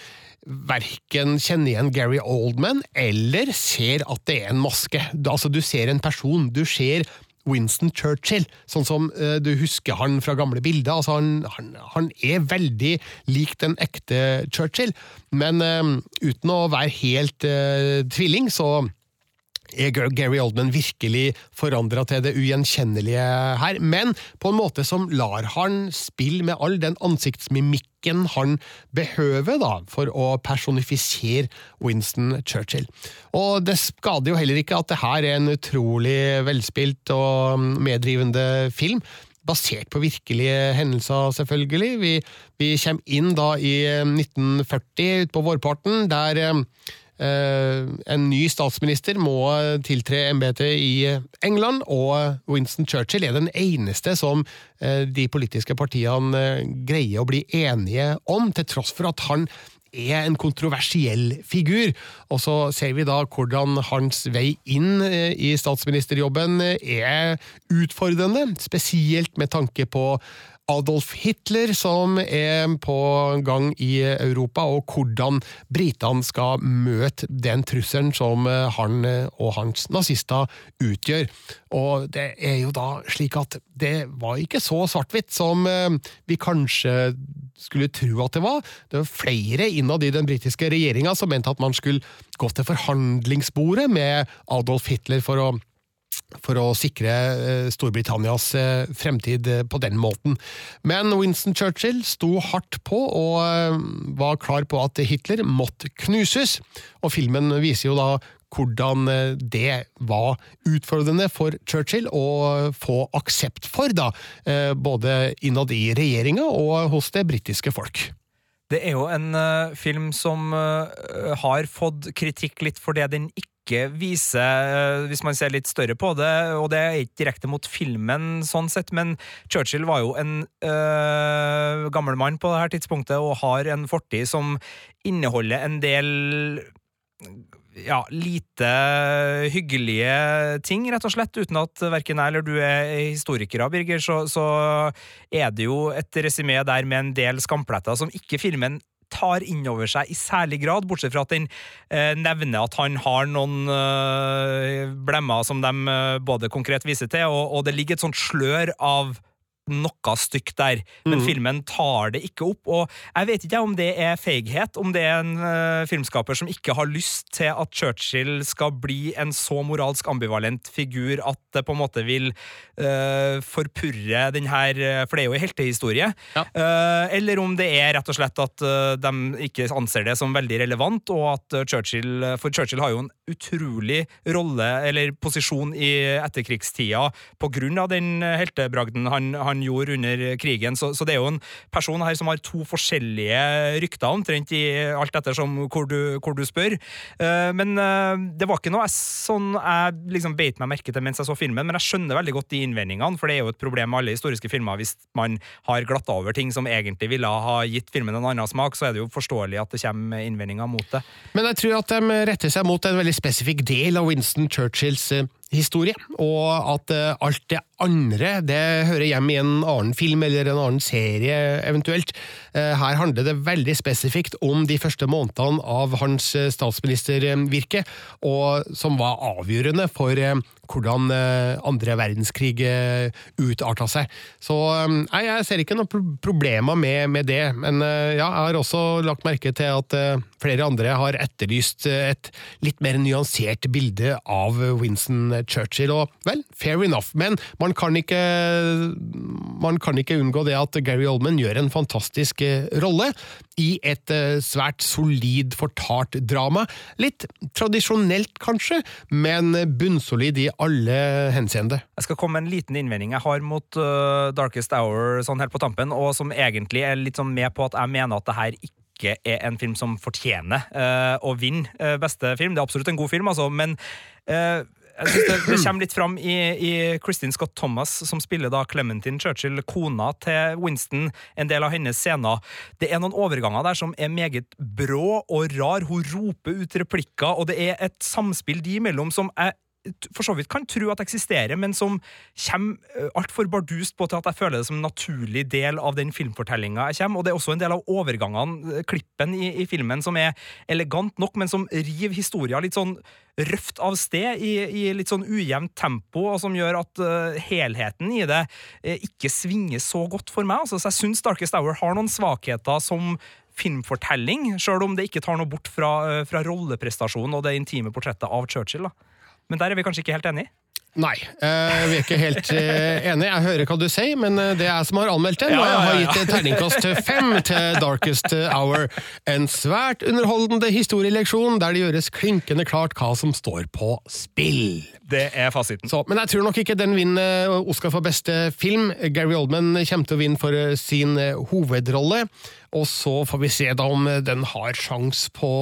verken kjenner igjen Gary Oldman eller ser at det er en maske. Altså, du ser en person, du ser Winston Churchill, sånn som uh, du husker han fra gamle bilder. Altså, han, han, han, er veldig lik den ekte Churchill, men uh, uten å være helt uh, tvilling, så er Gary Oldman virkelig forandra til det ugjenkjennelige her, men på en måte som lar han spille med all den ansiktsmimikken han behøver da, for å personifisere Winston Churchill. Og det skader jo heller ikke at det her er en utrolig velspilt og meddrivende film basert på virkelige hendelser, selvfølgelig. Vi, vi kommer inn da i 1940, utpå vårparten, der Eh, en ny statsminister må tiltre embetet i England, og Winston Churchill er den eneste som eh, de politiske partiene eh, greier å bli enige om, til tross for at han er en kontroversiell figur. Og så ser vi da hvordan hans vei inn i statsministerjobben er utfordrende, spesielt med tanke på Adolf Hitler som er på gang i Europa, og hvordan britene skal møte den trusselen som han og hans nazister utgjør. Og det er jo da slik at det var ikke så svart-hvitt som vi kanskje skulle tro at det var. Det var flere innad i den britiske regjeringa som mente at man skulle gå til forhandlingsbordet med Adolf Hitler for å for å sikre eh, Storbritannias eh, fremtid eh, på den måten. Men Winston Churchill sto hardt på og var klar på at Hitler måtte knuses, og filmen viser jo da hvordan det var utfordrende for Churchill å få aksept for, da, både innad i regjeringa og hos det britiske folk. Det er jo en film som har fått kritikk litt for det den ikke ikke viser, eh, hvis man ser litt større på det, og det er ikke direkte mot filmen sånn sett, men Churchill var jo en øh, gammel mann på dette tidspunktet og har en fortid som inneholder en del ja, lite hyggelige ting, rett og slett. Uten at verken jeg eller du er historikere, Birger, så, så er det jo et resymé der med en del skampletter som ikke filmen tar inn over seg i særlig grad, bortsett fra at den eh, nevner at han har noen eh, blemmer som de eh, både konkret viser til, og, og det ligger et sånt slør av noe stygt der, men mm. filmen tar det ikke opp. Og jeg vet ikke om det er feighet, om det er en uh, filmskaper som ikke har lyst til at Churchill skal bli en så moralsk ambivalent figur at det på en måte vil uh, forpurre den her For det er jo en heltehistorie. Ja. Uh, eller om det er rett og slett at de ikke anser det som veldig relevant, og at Churchill For Churchill har jo en utrolig rolle, eller posisjon, i etterkrigstida på grunn av den heltebragden han, han gjorde under krigen. Så, så, det er jo en person her som har to forskjellige rykter, omtrent i alt etter hvor hvor du spør. Uh, men uh, det var ikke noe jeg, sånn jeg liksom beit meg merke til mens jeg så filmen, men jeg skjønner veldig godt de innvendingene, for det er jo et problem med alle historiske filmer. Hvis man har glatta over ting som egentlig ville ha gitt filmen en annen smak, så er det jo forståelig at det kommer innvendinger mot det. Men jeg tror at de retter seg mot en veldig spesifikk del av Winston Churchills eh, historie, og at alt det andre det hører hjemme i en annen film eller en annen serie, eventuelt. Eh, her handler det veldig spesifikt om de første månedene av hans eh, statsministervirke, og som var avgjørende for eh, hvordan andre verdenskrig utarta seg. Så nei, jeg ser ikke noen problemer med, med, det, men ja, jeg har også lagt merke til at flere andre har etterlyst et litt mer nyansert bilde av Winston Churchill, og vel, fair enough, men man kan ikke man kan ikke unngå det at Gary Oldman gjør en fantastisk eh, rolle i et eh, svært solid fortalt drama. Litt tradisjonelt, kanskje, men bunnsolid i alle henseende. Jeg skal komme med en liten innvending jeg har mot uh, Darkest Hour sånn helt på tampen, og som egentlig er litt sånn med på at jeg mener at det her ikke ikke er en film som fortjener uh, å vinne uh, beste film. Det er absolutt en god film, altså, men uh, jeg synes det, det, kommer litt fram i, i Christine Scott Thomas, som spiller da Clementine Churchill, kona til Winston, en del av hennes scener. Det er noen overganger der som er meget brå og rar. Hun roper ut replikker, og det er et samspill de imellom som jeg for så vidt kan tro at eksisterer, men som kommer eh, altfor bardust på til at jeg føler det som en naturlig del av den filmfortellinga jeg kommer. Og det er også en del av overgangene, eh, klippen i, i filmen, som er elegant nok, men som river historia litt sånn røft av sted i, i, litt sånn ujevnt tempo, og som gjør at uh, helheten i det uh, ikke svinger så godt for meg. Altså, så jeg syns Darkest Hour har noen svakheter som filmfortelling, sjøl om det ikke tar noe bort fra, uh, fra rolleprestasjonen og det intime portrettet av Churchill. da. Men der er vi kanskje ikke helt enige? Nei, eh, vi er ikke helt eh, enige. Jeg hører hva du sier, men eh, det er jeg som har anmeldt den, og jeg har gitt terningkast fem til Darkest Hour. En svært underholdende historieleksjon der det gjøres klinkende klart hva som står på spill. Det er fasiten. Så, men jeg tror nok ikke den vinner Oscar for beste film. Gary Oldman kommer til å vinne for sin hovedrolle. Og så får vi se da om den har sjans på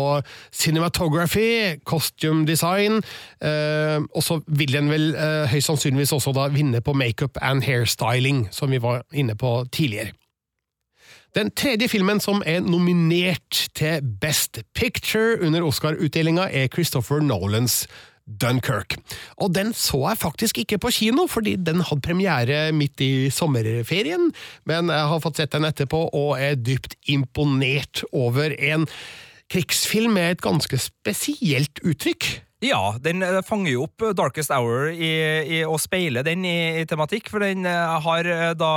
cinematography, costume design, eh, og så vil den vel eh, høyst sannsynligvis også da vinne på makeup and hairstyling, som vi var inne på tidligere. Den tredje filmen som er nominert til Best Picture under Oscar-utdelinga, er Christopher Nolans Dunkerque. Og den så jeg faktisk ikke på kino, fordi den hadde premiere midt i sommerferien, men jeg har fått sett den etterpå og er dypt imponert over en krigsfilm med et ganske spesielt uttrykk. Ja, den eh, fanger jo opp Darkest Hour i, i, og speiler den i, i, tematikk, for den eh, har eh, da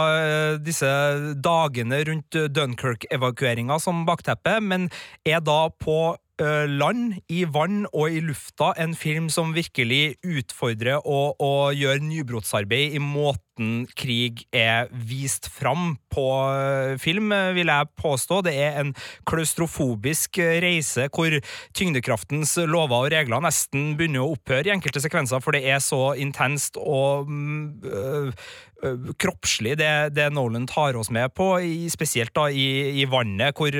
disse dagene rundt Dunkerque-evakueringa som bakteppe, men er da på land, i vann og i lufta, en film som virkelig utfordrer og, og gjør nybrottsarbeid i måten måten krig er vist fram på eh, film, vil jeg påstå. Det er en klaustrofobisk reise hvor tyngdekraftens lover og regler nesten begynner å opphøre i enkelte sekvenser, for det er så intenst og øh, kroppslig, det, det, Nolan tar oss med på, spesielt da i, i vannet, hvor,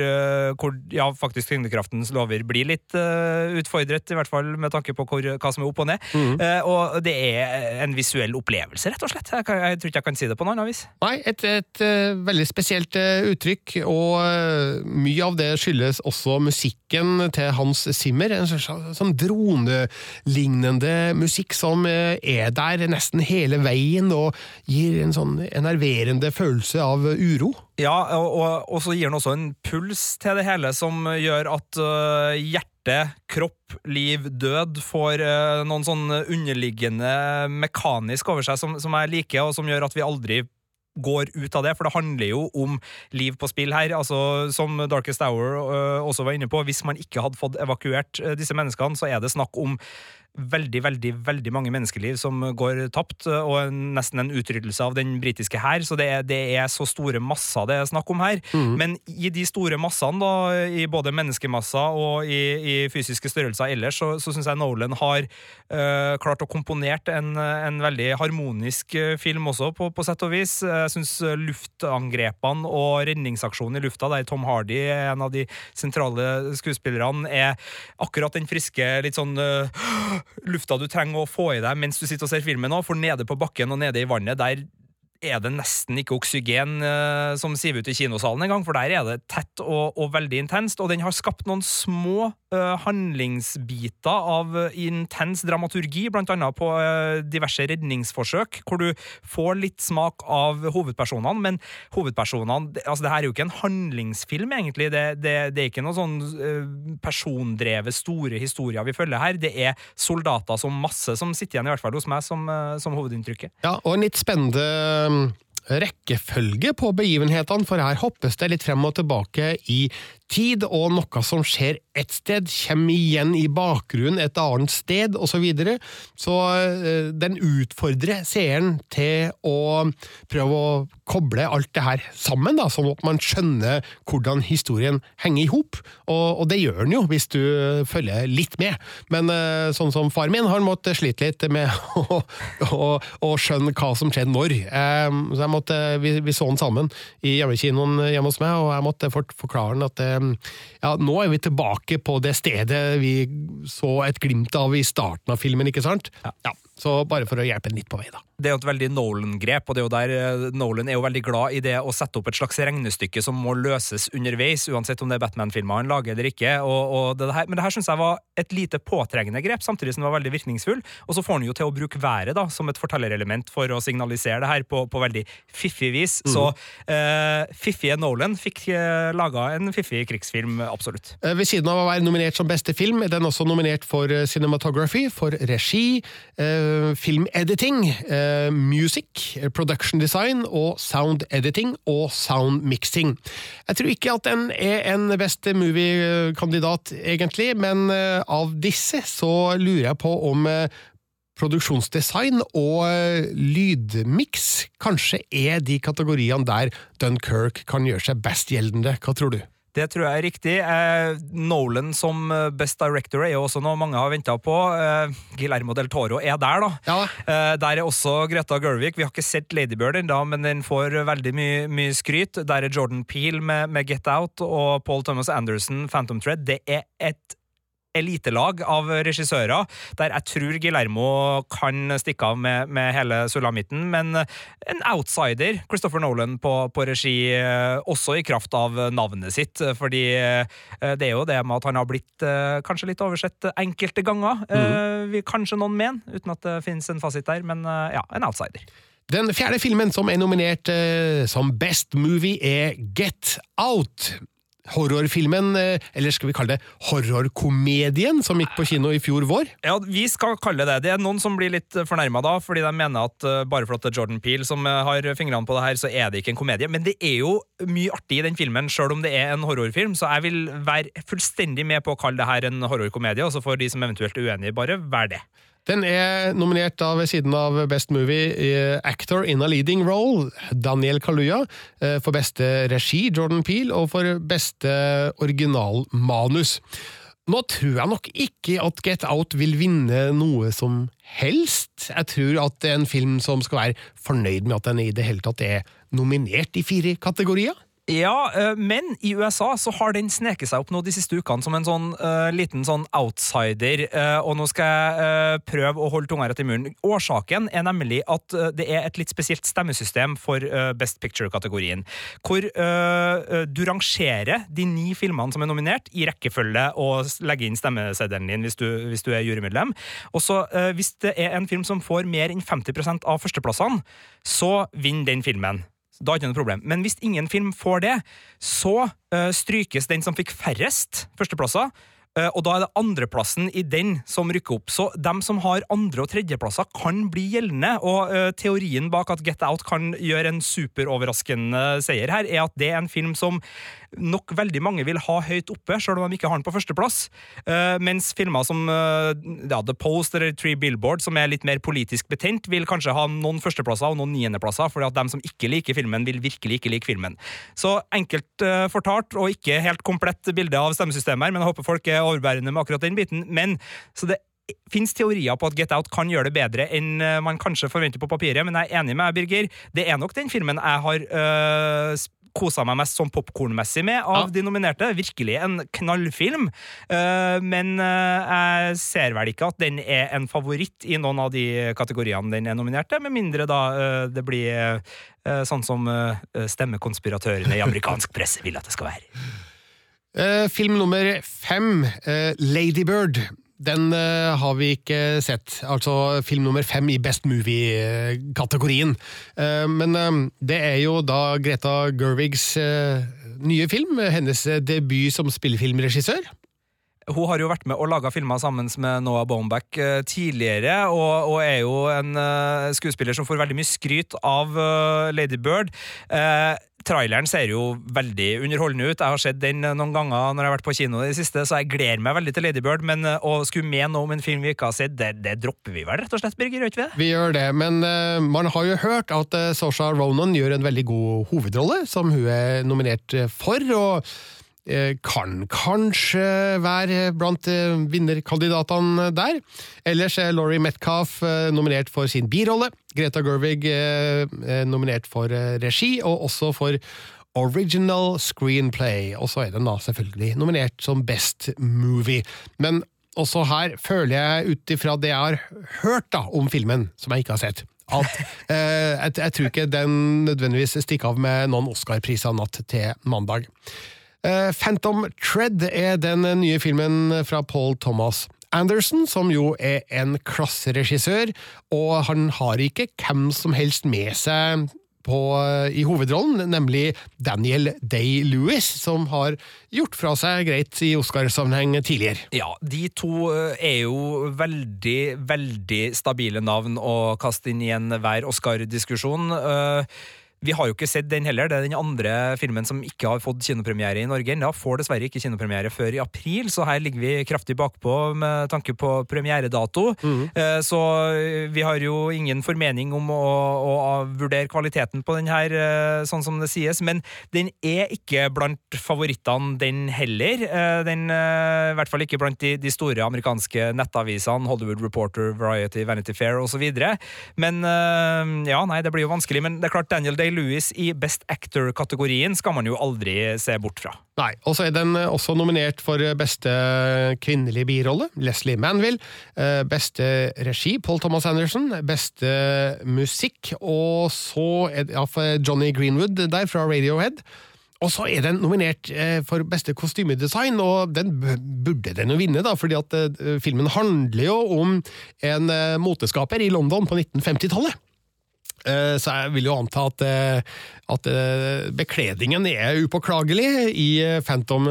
hvor, ja, faktisk tyngdekraftens lover blir litt utfordret, i hvert fall med tanke på hvor, hva som er opp og ned. Mm. Og det er en visuell opplevelse, rett og slett. Jeg, jeg tror ikke jeg kan si det på noen annet vis. Nei, et, et et veldig spesielt uh, uttrykk, og uh, mye av det skyldes også musikken til Hans Zimmer. En sånn, sånn dronelignende musikk som er der nesten hele veien, og gir en sånn enerverende følelse av uro. Ja, og, og, og så gir den også en puls til det hele som gjør at hjertet kropp, liv, død får uh, noen sånn underliggende mekanisk over seg som, som jeg liker, og som gjør at vi aldri går ut av det, for det handler jo om liv på spill her. altså Som Darkest Hour uh, også var inne på, hvis man ikke hadde fått evakuert uh, disse menneskene, så er det snakk om veldig veldig, veldig mange menneskeliv som går tapt, og nesten en utryddelse av den britiske hær. Så det er, det er, så store masser det er snakk om her. Mm. Men i de store massene, da, i både menneskemasser og i, i fysiske størrelser ellers, så, så syns jeg Nolan har uh, klart å komponert en, en, veldig harmonisk øh, film også, på, på sett og vis. Jeg syns luftangrepene og redningsaksjonen i lufta, der Tom Hardy er en av de sentrale skuespillerne, er akkurat den friske, litt sånn uh, lufta du trenger å få i deg mens du sitter og ser filmen òg, for nede på bakken og nede i vannet, der er det nesten ikke oksygen uh, som siver ut i kinosalen engang, for der er det tett og, og, veldig intenst. Og den har skapt noen små handlingsbiter av intens dramaturgi, blant annet på diverse redningsforsøk, hvor du får litt smak av hovedpersonene, men hovedpersonene altså Det her er jo ikke en handlingsfilm, egentlig. Det, det, det er ikke noen sånn persondrevet store historier vi følger her. Det er soldater som masse som sitter igjen, i hvert fall hos meg, som, som hovedinntrykket. Ja, og en litt spennende rekkefølge på begivenhetene, for her hoppes det litt frem og tilbake i tid, og noe som skjer ett sted, kommer igjen i bakgrunnen et annet sted, osv. Så, videre. så uh, den utfordrer seeren til å prøve å koble alt det her sammen, da, sånn at man skjønner hvordan historien henger i hop. Og, og, det gjør den jo, hvis du følger litt med. Men uh, sånn som far min har måttet slite litt med å, å, å skjønne hva som skjedde når. Um, så jeg måtte, vi, vi, så den sammen i hjemmekinoen hjemme hos meg, og jeg måtte forklare den at det ja, nå er vi tilbake på det stedet vi så et glimt av i starten av filmen, ikke sant? Ja. ja så bare for å hjelpe litt på vei, da. Det er jo et veldig Nolan-grep, og det er jo der eh, Nolan er jo veldig glad i det å sette opp et slags regnestykke som må løses underveis, uansett om det er Batman-filmer han lager eller ikke. Og, og det her, men det her syns jeg var et lite påtrengende grep, samtidig som det var veldig virkningsfull. Og så får han jo til å bruke været da, som et fortellerelement for å signalisere det her på, på veldig fiffig vis. Mm. Så eh, fiffige Nolan fikk eh, laga en fiffig krigsfilm, absolutt. Ved siden av å være nominert som beste film, er den også nominert for cinematography, for regi. Eh, filmediting, uh, music, production design og sound editing og sound mixing. Jeg tror ikke at den er en best movie-kandidat, egentlig, men uh, av disse så lurer jeg på om produksjonsdesign og eh, lydmiks kanskje er de kategoriene der Dunkerque kan gjøre seg best gjeldende. Hva tror du? Det tror jeg er riktig. Eh, Nolan som eh, best director er jo også noe mange har venta på. Eh, Guillermo del Toro er der, da. Ja. Eh, der er også Greta Gervik. Vi har ikke sett Ladybird ennå, men den får veldig mye, mye skryt. Der er Jordan Peel med, med Get Out og Paul Thomas Anderson, Phantom Thread. Det er et elitelag av regissører, der jeg tror Guillermo kan stikke av med, med hele sulamitten, men en outsider, Christopher Nolan, på, på, regi, eh, også i kraft av navnet sitt, fordi eh, det er jo det med at han har blitt eh, kanskje litt oversett enkelte ganger, mm. vi, kanskje noen mener, uten at det finnes en fasit der, men ja, en outsider. Den fjerde filmen som er nominert som Best Movie, er Get Out horrorfilmen, eh, eller skal vi kalle det horrorkomedien, som gikk på kino i fjor vår? Ja, vi skal kalle det det. er noen som blir litt fornærma da, fordi de mener at bare fordi det er Jordan Peel som uh, har fingrene på det her, så er det ikke en komedie. Men det er jo mye artig i den filmen, sjøl om det er en horrorfilm, så jeg vil være fullstendig med på å kalle det her en horrorkomedie, og så får de som eventuelt er uenige, bare være det. Den er nominert da ved siden av Best Movie Actor in a Leading Role, Daniel Kaluya, eh, for beste regi, Jordan Peel, og for beste originalmanus. Nå tror jeg nok ikke at Get Out vil vinne noe som helst. Jeg tror at det er en film som skal være fornøyd med at den i det hele tatt er nominert i fire kategorier. Ja, eh, men i USA så har den sneket seg opp nå de siste ukene som en sånn uh, liten sånn outsider, uh, og nå skal jeg uh, prøve å holde tunga rett i munnen. Årsaken er nemlig at det er et litt spesielt stemmesystem for Best Picture-kategorien, hvor du rangerer de ni filmene som er nominert, i rekkefølge og legger inn stemmeseddelen din hvis du, hvis du er jurymedlem. Og så hvis det er en film som får mer enn 50% av førsteplassene, så vinner den filmen. Da er det ikke noe problem. Men hvis ingen film får det, så uh, strykes den som fikk færrest førsteplasser. Uh, og da er det andreplassen i den som rykker opp. Så dem som har andre- og tredjeplasser, kan bli gjeldende. Og uh, teorien bak at Get Out kan gjøre en superoverraskende seier her, er at det er en film som nok veldig mange vil ha høyt oppe, selv om de ikke har den på førsteplass. Uh, mens filmer som uh, ja, The Post eller Tree Billboard, som er litt mer politisk betent, vil kanskje ha noen førsteplasser og noen niendeplasser, fordi at de som ikke liker filmen, vil virkelig ikke like filmen. Så enkelt uh, fortalt, og ikke helt komplett bilde av stemmesystemet her, men jeg håper folk er overbærende med akkurat den biten. Men, så det fins teorier på at Get Out kan gjøre det bedre enn man kanskje forventer på papiret, men jeg er enig med Birger. Det er nok den filmen jeg har øh, kosa meg mest sånn popkornmessig med av ja. de nominerte. Virkelig en knallfilm. Uh, men uh, jeg ser vel ikke at den er en favoritt i noen av de kategoriene den er nominert til, med mindre da uh, det blir sånn som stemmekonspiratørene i amerikansk presse vil at det skal være. film nummer fem, Ladybird. Den uh, har vi ikke sett. Altså film nummer fem i Best Movie-kategorien. Uh, men uh, det er jo da Greta Gervigs nye film. Hennes debut som spillefilmregissør. Hun har jo vært med og laga filmer sammen med Noah Baumbach tidligere, og, og, er jo en skuespiller som får veldig mye skryt av Lady Bird traileren ser jo veldig underholdende ut. Jeg har sett den noen ganger når jeg har vært på kino i det siste, så jeg gleder meg veldig til Ladybird. Men eh, å skulle med noe om en film vi ikke har sett, det, det dropper vi vel rett og slett, Birger? Ikke vi det? Vi gjør det, men uh, man har jo hørt at uh, Sosha Ronan gjør en veldig god hovedrolle, som hun er nominert for. og Eh, kan kanskje være blant eh, vinnerkandidatene der. Ellers er Laurie Metcalf eh, nominert for sin birolle. Greta Gervig nominert for regi, og også for Original Screenplay. Og så er den da selvfølgelig nominert som Best Movie. Men også her føler jeg, ut ifra det jeg har hørt da om filmen, som jeg ikke har sett at eh, jeg, jeg, tror ikke den nødvendigvis stikker av med noen Oscar-priser natt til mandag. Eh, Phantom Tread er den nye filmen fra Paul Thomas Anderson, som jo er en klasseregissør, og han har ikke hvem som helst med seg på, i hovedrollen, nemlig Daniel Day-Lewis, som har gjort fra seg greit i Oscarsammenheng tidligere. Ja, de to eh, er jo veldig, veldig stabile navn å kaste inn i enhver Oscar-diskusjon. Vi har jo ikke sett den heller. Det er den andre filmen som ikke har fått kinopremiere i Norge ennå. Får dessverre ikke kinopremiere før i april, så her ligger vi kraftig bakpå med tanke på premieredato. Mm. Så vi har jo ingen formening om å, å, vurdere kvaliteten på den her, eh, sånn som det sies, men den er ikke blant favorittene, den heller. Eh, den, I hvert fall ikke blant de, de store amerikanske nettavisene, Hollywood Reporter, Variety, Vanity Fair osv. Men ja, nei, det blir jo vanskelig. Men det er klart, Daniel Day Day-Lewis i Best Actor-kategorien skal man jo aldri se bort fra. Nei, og så er den eh, også nominert for eh, beste kvinnelige birolle, Leslie Manville. Eh, beste regi, Paul Thomas Anderson. Beste musikk, og så er det ja, Johnny Greenwood der, fra Radiohead. Og så er den nominert for beste kostymedesign, og den burde den jo vinne, da, fordi at filmen handler jo om en moteskaper i London på 1950-tallet. Eh, så jeg vil jo anta at, eh, at eh, bekledningen er upåklagelig i Phantom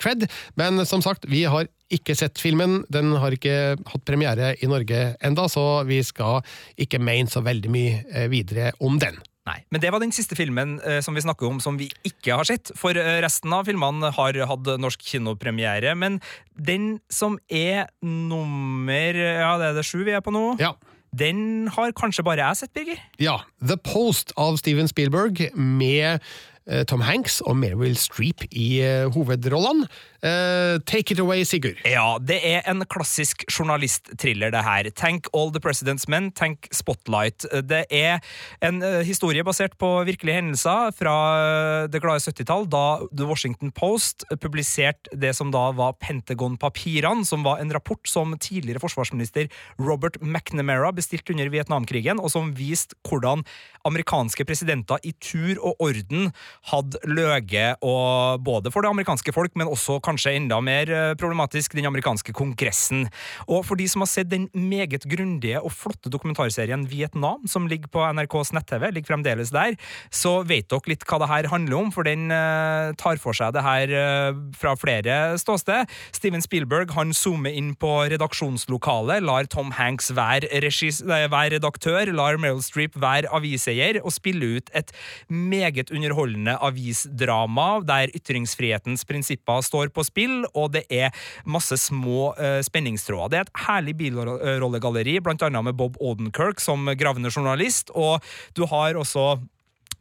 Tread. Men som sagt, vi har ikke sett filmen. Den har ikke hatt premiere i Norge enda, så vi skal ikke mene så veldig mye videre om den. Nei, Men det var den siste filmen eh, som vi snakker om som vi ikke har sett. For resten av filmene har hatt norsk kinopremiere. Men den som er nummer Ja, det er det sju vi er på nå? Ja. Den har kanskje bare jeg sett, Birger? Ja. The Post av Steven Spielberg med eh, Tom Hanks og Meryl Streep i eh, hovedrollene. Uh, take it away, Sigurd. Ja, det er en klassisk journalistthriller, det her. Tenk All the President's Men, tenk Spotlight. Det er en uh, historie basert på virkelige hendelser fra uh, det glade 70-tall, da The Washington Post publiserte det som da var Pentagon-papirene, som var en rapport som tidligere forsvarsminister Robert McNamara bestilte under Vietnamkrigen, og som viste hvordan amerikanske presidenter i tur og orden hadde løyet, både for det amerikanske folk, men også kanskje kanskje enda mer eh, problematisk, den amerikanske kongressen. Og for de som har sett den meget grundige og flotte dokumentarserien Vietnam, som ligger på NRKs nett-TV, ligger fremdeles der, så vet dere litt hva det her handler om, for den uh, tar for seg det her uh, fra flere ståsted. Steven Spielberg han zoomer inn på redaksjonslokalet, lar Tom Hanks være, være redaktør, lar Meryl Streep være aviseier, og spille ut et meget underholdende avisdrama der ytringsfrihetens prinsipper står på spill, og det er masse små uh, spenningstråder. Det er et herlig bilrollegalleri, blant annet med Bob Odenkirk som gravende journalist, og du har også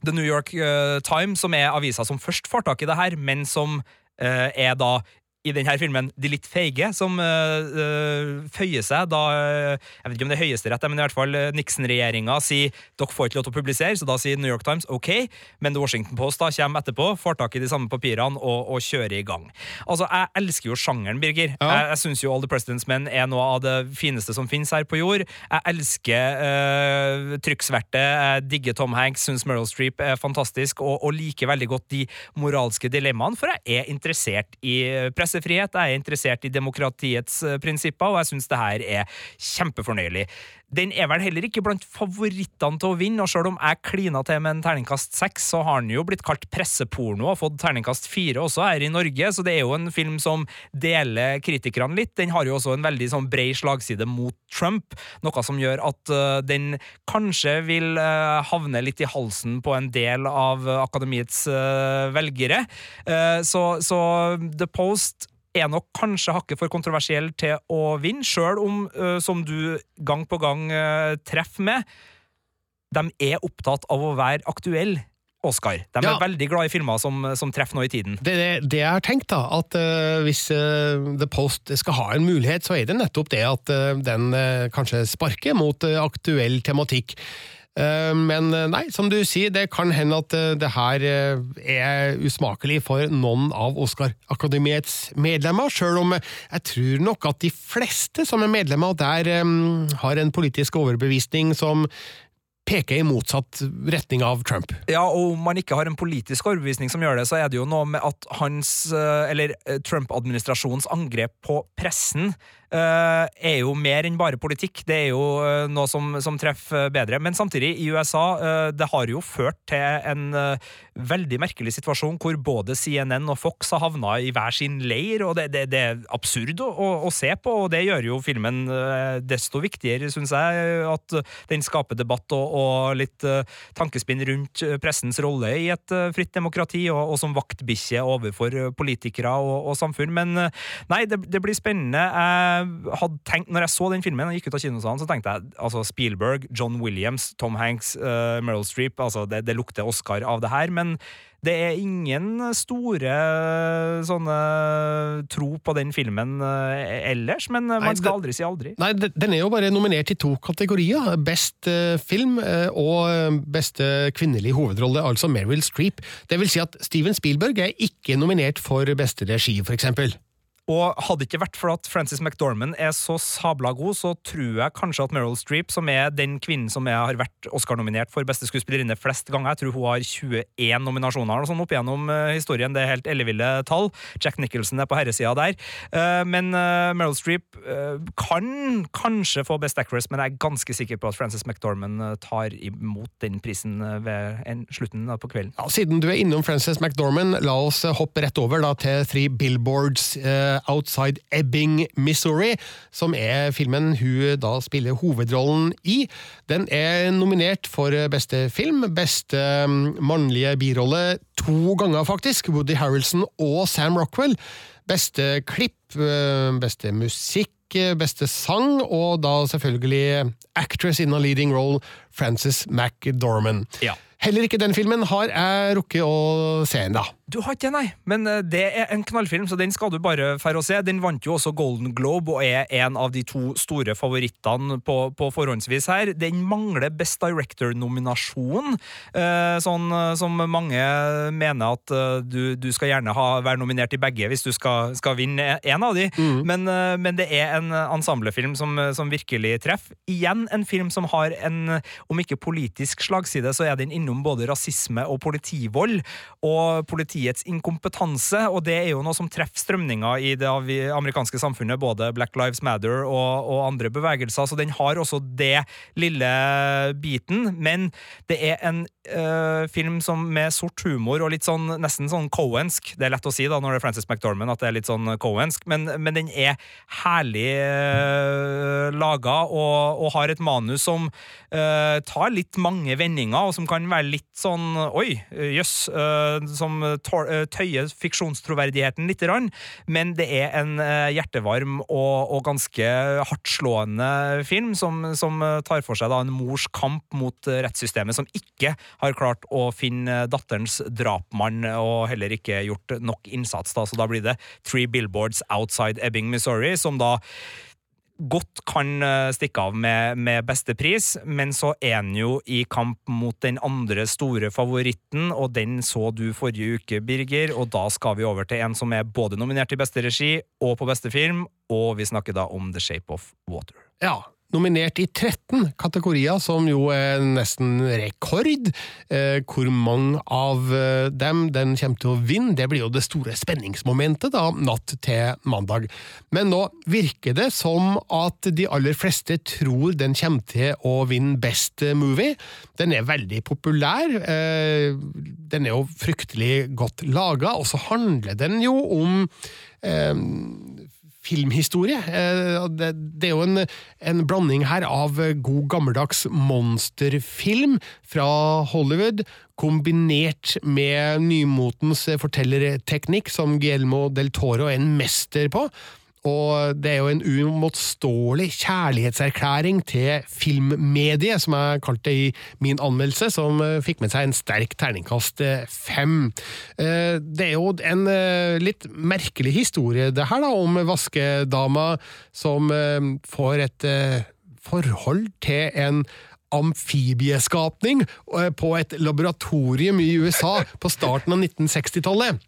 The New York uh, Times, som er avisa som først får tak i det her, men som uh, er da i denne filmen de litt feige, som uh, føyer seg da uh, Jeg vet ikke om det er Høyesterett, men i hvert fall Nixon-regjeringa sier dere får ikke lov til å publisere, så da sier New York Times ok, men The Washington Post da kommer etterpå, får tak i de samme papirene og, og kjører i gang. Altså, Jeg elsker jo sjangeren, Birger. Ja. Jeg, jeg syns jo All the President's Men er noe av det fineste som finnes her på jord. Jeg elsker øh, trykksvertet, jeg digger Tom Hanks, syns Meryl Streep er fantastisk, og, og liker veldig godt de moralske dilemmaene, for jeg er interessert i presse pressefrihet, jeg er interessert i demokratiets eh, prinsipper, og jeg syns det her er kjempefornøyelig. Den er vel heller ikke blant favorittene til å vinne, og selv om jeg klina til med en terningkast seks, så har den jo blitt kalt presseporno og fått terningkast fire også her i Norge, så det er jo en film som deler kritikerne litt. Den har jo også en veldig sånn bred slagside mot Trump, noe som gjør at uh, den kanskje vil uh, havne litt i halsen på en del av akademiets uh, velgere. så, så The Post er nok kanskje hakket for kontroversiell til å vinne, sjøl om, uh, som du gang på gang uh, treffer med, de er opptatt av å være aktuelle. Oscar. De ja. er veldig glad i filmer som, som treffer nå i tiden. Det, det, det jeg har tenkt, da, at uh, hvis The Post skal ha en mulighet, så er det nettopp det at den kanskje sparker mot aktuell tematikk. Eh, men eh, nei, som du sier, det kan hende at eh, det her er usmakelig for noen av Oscar-akademiets medlemmer, sjøl om jeg tror nok at de fleste som er medlemmer der, har en politisk overbevisning som peker i motsatt retning av Trump. Ja, og om man ikke har en politisk overbevisning som gjør det, så er det jo noe med at hans, eller Trump-administrasjonens angrep på pressen er jo mer enn bare politikk. Det er jo eh, noe som, som treffer bedre. Men samtidig, i USA, eh, det har jo ført til en veldig merkelig situasjon hvor både CNN og Fox har havna i hver sin leir, og det, det, det er absurd å, å, se på, og det gjør jo filmen desto viktigere, syns jeg, at den skaper debatt og, og litt tankespinn rundt pressens rolle i et fritt demokrati, og, og som vaktbikkje overfor politikere og, og, samfunn. Men nei, det, det, blir spennende. Jeg hadde tenkt, når jeg så den filmen og gikk ut av kinosalen, så tenkte jeg altså Spielberg, John Williams, Tom Hanks, Meryl Streep, altså det, det lukter Oscar av det her. men det er ingen store sånne tro på den filmen eh, ellers, men man nei, skal aldri si aldri. Nei, den er jo bare nominert i to kategorier. Best uh, film uh, og beste kvinnelige hovedrolle, altså Meryl Streep. Det vil si at Steven Spielberg er ikke nominert for beste regi, for eksempel. Og hadde ikke vært for at Frances McDormand er så sabla god, så tror jeg kanskje at Meryl Streep, som er den kvinnen som jeg har vært Oscar-nominert for beste skuespillerinne flest ganger, jeg tror hun har 21 nominasjoner og sånn opp gjennom uh, historien, det er helt elleville tall. Jack Nicholson er på herresida der. Uh, men uh, Meryl Streep kan kanskje få Best Actress, men jeg er ganske sikker på at Frances McDormand tar imot den prisen ved en, slutten på kvelden. Ja, siden du er innom Frances McDormand, la oss hoppe rett over da, til Three Billboards. Outside Ebbing, Missouri, som er filmen hun da spiller hovedrollen i. Den er nominert for beste film, beste um, mannlige birolle to ganger, faktisk. Woody Harrelson og Sam Rockwell. Beste klipp, uh, beste musikk beste sang, og da selvfølgelig actress in a leading role, Frances McDormand. Ja. Heller ikke den filmen har jeg rukket å se ennå. Du har ikke det, nei. Men eh, det er en knallfilm, så den skal du bare fære å se. Den vant jo også Golden Globe og er en av de to store favorittene på, på forhåndsvis her. Den mangler Best Director-nominasjon, eh, sånn eh, som mange mener at du, du skal gjerne ha, være nominert i begge hvis du skal, skal vinne en av de. Mm. Men, men, det er en ensemblefilm som, som virkelig treffer. Igjen en film som har en, om ikke politisk slagside, så er den innom både rasisme og politivold. og politi politiets inkompetanse, og det er jo noe som treffer strømninga i det amerikanske samfunnet, både Black Lives Matter og, og, andre bevegelser, så den har også det lille biten. Men det er en øh, film som med sort humor og litt sånn nesten sånn Cohensk. Det er lett å si da når det er Frances McDormand at det er litt sånn Cohensk, men, men den er herlig øh, laga og, og, har et manus som øh, tar litt mange vendinger, og som kan være litt sånn oi, jøss, øh, som Eh, tøye fiksjonstroverdigheten litt, men det er en eh, hjertevarm og, og ganske hardtslående film som, som, tar for seg da, en mors kamp mot rettssystemet, som ikke har klart å finne datterens drapmann, og heller ikke gjort nok innsats. Da. Så da blir det Three Billboards Outside Ebbing, Missouri, som da godt kan eh, stikke av med, med beste pris, men så er han jo i kamp mot den andre store favoritten, og den så du forrige uke, Birger, og da skal vi over til en som er både nominert i beste regi og på beste film, og vi snakker da om The Shape of Water. Ja, nominert i 13 kategorier, som jo er nesten rekord. Eh, hvor mange av eh, dem den kommer til å vinne, det blir jo det store spenningsmomentet da, natt til mandag. Men nå virker det som at de aller fleste tror den kommer til å vinne Best Movie. Den er veldig populær. Eh, den er jo fryktelig godt laga, og så handler den jo om filmhistorie. Eh, det er jo en, en, blanding her av god gammeldags monsterfilm fra Hollywood, kombinert med nymotens fortellerteknikk, som Guillermo del Toro er en mester på. Og det er jo en uimotståelig kjærlighetserklæring til filmmediet, som jeg kalte det i min anmeldelse, som eh, fikk med seg en sterk terningkast eh, fem. Eh, det er jo en litt merkelig historie, det her, da, om vaskedama som får et forhold til en amfibieskapning på et laboratorium i USA på starten av 1960-tallet.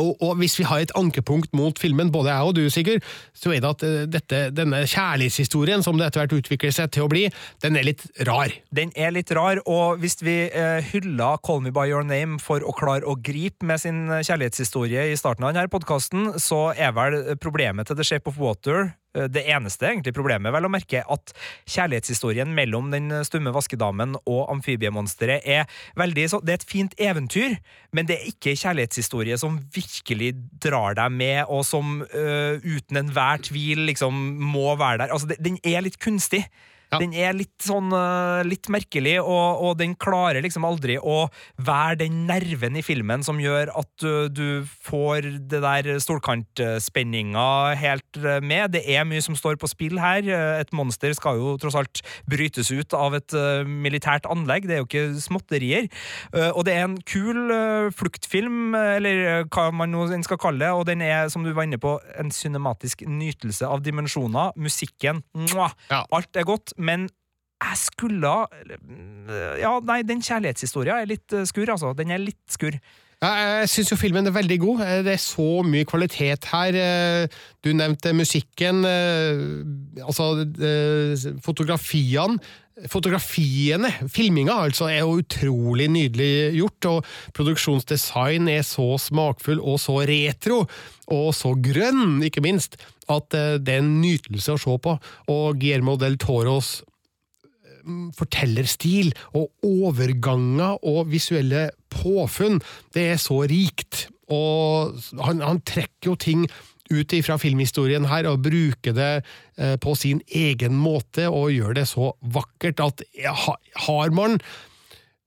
Og, og, hvis vi har et ankepunkt mot filmen, både jeg og du, Sigurd, så er det at eh, dette, denne kjærlighetshistorien som det etter hvert utvikler seg til å bli, den er litt rar. Den er litt rar, og hvis vi eh, hyller Call Me By Your Name for å klare å gripe med sin kjærlighetshistorie i starten av denne podkasten, så er vel problemet til The Shape of Water det eneste egentlig problemet vel å merke at kjærlighetshistorien mellom den stumme vaskedamen og amfibiemonsteret er veldig så, Det er et fint eventyr, men det er ikke kjærlighetshistorie som virkelig drar deg med, og som uh, uten enhver tvil liksom må være der. Altså, den er litt kunstig. Ja. Den er litt sånn eh, litt merkelig, og, og den klarer liksom aldri å være den nerven i filmen som gjør at du, du får det der stolkantspenninga helt eh, med. Det er mye som står på spill her. Eh, Et monster skal jo tross alt brytes ut av et eh, militært anlegg. Det er jo ikke småtterier. Eh, Og det er en kul eh, fluktfilm, eh, eller eh, hva man nå skal kalle det, og den er, som du var inne på, en cinematisk nytelse av dimensjoner. Musikken, mwah, Ja. alt er godt, men jeg skulle Ja, nei, den kjærlighetshistoria er litt eh, skurr, altså. Den er litt skurr. Ja, jeg syns jo filmen er veldig god. Eh, Det er så mye kvalitet her. Eh, Du nevnte musikken. eh, Altså, eh, fotografiene. Fotografiene, filminga, altså, er jo utrolig nydelig gjort, og produksjonsdesign er så smakfull og så retro, og så grønn, ikke minst, at eh, det er en nytelse å se på. Og Guillermo del Toros fortellerstil og overganger og visuelle påfunn, det er så rikt. Og han, han trekker jo ting ut fra filmhistorien her og bruker det eh, på sin egen måte og gjør det så vakkert at har man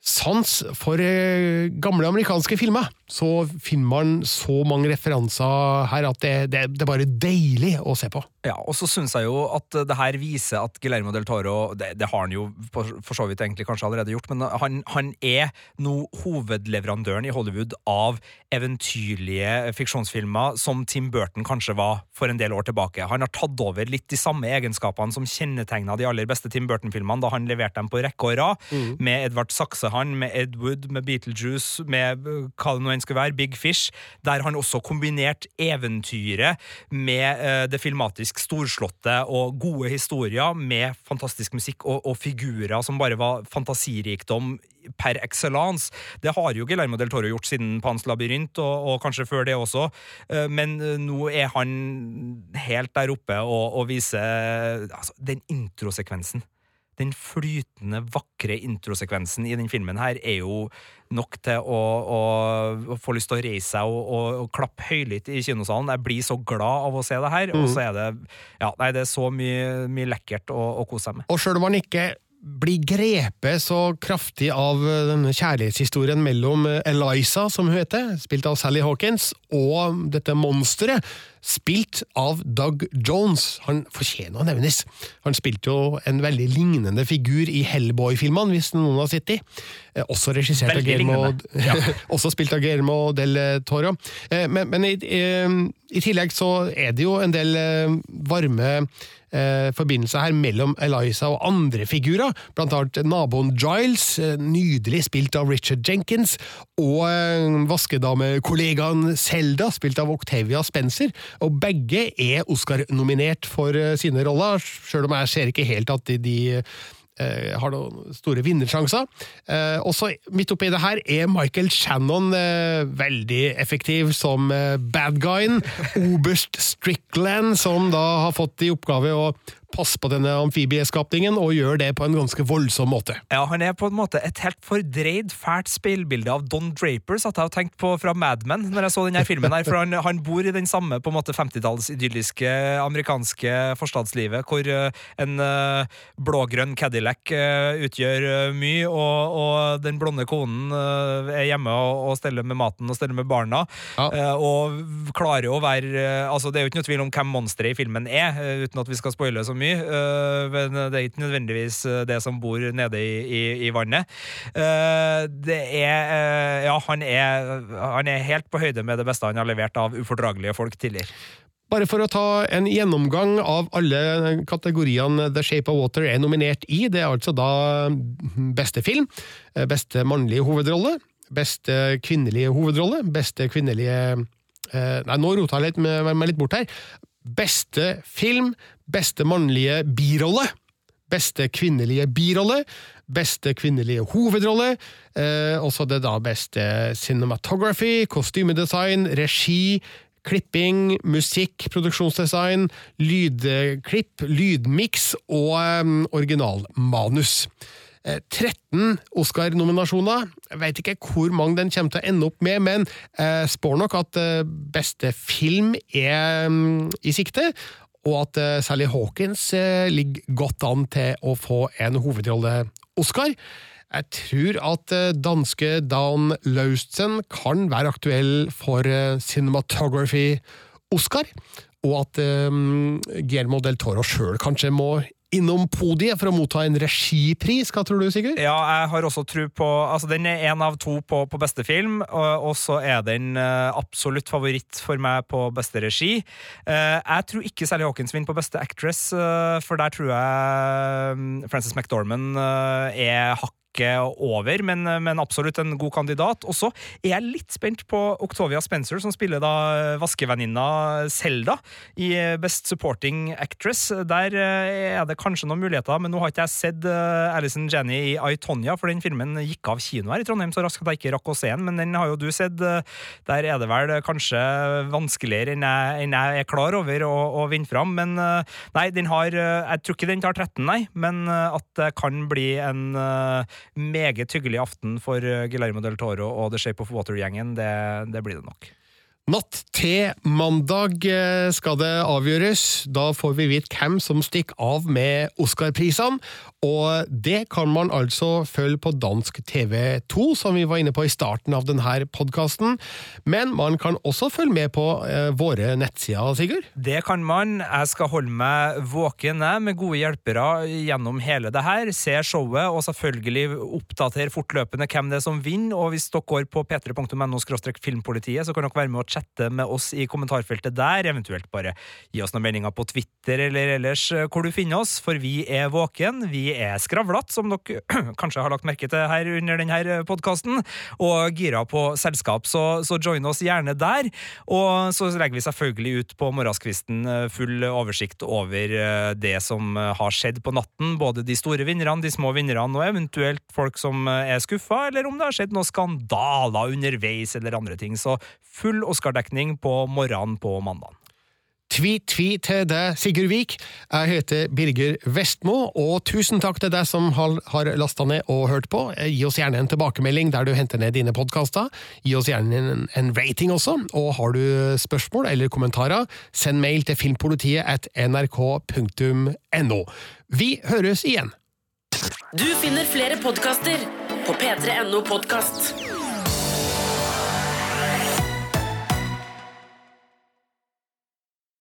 sans for eh, gamle amerikanske filmer, så finner man så mange referanser her at det, det, det er bare deilig å se på. Ja, og så syns jeg jo at det her viser at Guillermo del Toro Det, det har han jo for, så vidt egentlig kanskje allerede gjort, men han, han er nå hovedleverandøren i Hollywood av eventyrlige fiksjonsfilmer som Tim Burton kanskje var for en del år tilbake. Han har tatt over litt de samme egenskapene som kjennetegna de aller beste Tim Burton-filmene da han leverte dem på rekke og rad, med Edvard Saxehan, med Ed Wood, med Beetlejuice, med uh, hva det nå enn skal være, Big Fish, der han også kombinerte eventyret med eh, det filmatisk storslåtte og gode historier med fantastisk musikk og, og figurer som bare var fantasirikdom per excellence. Det har jo Guillermo del Toro gjort siden Pans labyrint, og, og kanskje før det også, Eh, men eh, nå er han helt der oppe og, og viser altså, den introsekvensen. Den flytende, vakre introsekvensen i den filmen her er jo nok til å, å, å få lyst til å reise seg og, og, og klappe høylytt i kinosalen. Jeg blir så glad av å se det her, og så er det ja, nei, det er så mye, mye lekkert å, å kose seg med. Og sjøl om man ikke blir grepet så kraftig av eh, denne kjærlighetshistorien mellom eh, Eliza, som hun heter, spilt av Sally Hawkins, og dette monsteret, spilt av Doug Jones. Han fortjener å nevnes. Han spilte jo en veldig lignende figur i Hellboy-filmene, hvis noen har sett de. Eh, Også regissert av Guillermo lignende. Også spilt av Guillermo del Toro. Men, men i, i tillegg så er det jo en del varme eh, forbindelse her mellom Eliza og andre figurer, blant annet naboen Giles, eh, nydelig spilt av Richard Jenkins, og eh, vaskedamekollegaen Selda, spilt av Octavia Spencer, og begge er Oscar-nominert for eh, sine roller, sjøl om jeg ser ikke helt at de, de har noen store vinnersjanser. Eh, også midt oppi det her er Michael Shannon eh, veldig effektiv som eh, bad guyen. Oberst Strickland, som da har fått i oppgave å passe på denne amfibieskapningen, og gjør det på en ganske voldsom måte. Ja, Han er på en måte et helt fordreid, fælt speilbilde av Don Draper, satt jeg og tenkte på fra Mad Men når jeg så denne filmen. her, For han, han bor i den samme på en måte 50-talls idylliske amerikanske forstadslivet, hvor eh, en eh, blågrønn Cadillac eh, utgjør mye, og, og den blonde konen er hjemme og, og steller med maten og steller med barna. Ja. og klarer å være Altså, det er jo ikke noe tvil om hvem monsteret i filmen er, uten at vi skal spoile så mye. Eh, men det er ikke nødvendigvis eh, det som bor nede i, i, i vannet. Eh, det er Ja, han er, han er helt på høyde med det beste han har levert av ufordragelige folk tidligere. Bare for å ta en gjennomgang av alle kategoriene The Shape of Water er nominert i, det er altså da beste film, beste mannlige hovedrolle, beste kvinnelige hovedrolle, beste kvinnelige Nei, nå rota jeg litt med, meg litt bort her. Beste film, beste mannlige birolle, beste kvinnelige birolle, beste kvinnelige hovedrolle, eh, også det da beste cinematography, kostymedesign, regi, klipping, musikk, produksjonsdesign, lydklipp, lydmiks og eh, originalmanus. Eh, 13 Oscar-nominasjoner. Jeg vet ikke hvor mange den kommer til å ende opp med, men jeg spår nok at eh, beste film er mm, i sikte. og at eh, Sally Hawkins eh, ligger godt an til å få en hovedrolle-Oscar. Jeg tror at eh, danske Dan Laustsen kan være aktuell for eh, cinematography-Oscar, og at um, Guillermo del Toro sjøl kanskje må innom podiet for å motta en regipris. Hva tror du, Sigurd? Ja, jeg har også tro på Altså, den er én av to på, på, beste film, og, og så er den uh, absolutt favoritt for meg på beste regi. Uh, jeg tror ikke Sally Hawkins vinner på beste actress, uh, for der tror jeg um, Frances McDormand er hakk over, men, men, absolutt en god kandidat. Og så er jeg litt spent på Octavia Spencer, som spiller da vaskevenninna Selda i Best Supporting Actress. Der er det kanskje noen muligheter, men nå har ikke jeg sett Alison Jenny i I, Tonya, for den filmen gikk av kino her i Trondheim så raskt at jeg ikke rakk å se den, men den har jo du sett. Der er det vel kanskje vanskeligere enn jeg, enn jeg er klar over å, å vinne fram, men nei, den har Jeg tror ikke den tar 13, nei, men at det kan bli en meget hyggelig aften for Guillermo del Toro og The Shape of Water-gjengen. Det, det blir det nok. Natt til mandag skal det avgjøres. Da får vi vite hvem som stikker av med Oscar-prisene. Og det kan man altså følge på dansk TV2, som vi var inne på i starten av denne podkasten. Men man kan også følge med på eh, våre nettsider, Sigurd? Det kan man. Jeg skal holde meg våken med gode hjelpere gjennom hele det her. Se showet, og selvfølgelig oppdatere fortløpende hvem det er som vinner. Og hvis dere går på p3.no filmpolitiet, så kan dere være med og chatte med oss i kommentarfeltet der. Eventuelt bare gi oss noen meldinger på Twitter eller ellers eh, hvor du finner oss, for vi er våken. Vi er skravlete, som dere kanskje har lagt merke til her under denne podkasten, og gira på selskap, så, så, join oss gjerne der. Og så legger vi selvfølgelig ut på morgenskvisten eh, full oversikt over eh, det som har skjedd på natten, både de store vinnerne, de små vinnerne, og eventuelt folk som er skuffa, eller om det har skjedd noen skandaler underveis eller andre ting. Så full Oscar-dekning på morgenen på mandag. Tvi-tvi til deg, Sigurd Vik. Jeg heter Birger Vestmo, og tusen takk til deg som har lasta ned og hørt på. Gi oss gjerne en tilbakemelding der du henter ned dine podkaster. Gi oss gjerne en, en, rating også, og har du spørsmål eller kommentarer, send mail til filmpolitiet at nrk.no. Vi høres igjen! Du finner flere podkaster på p3.no podkast.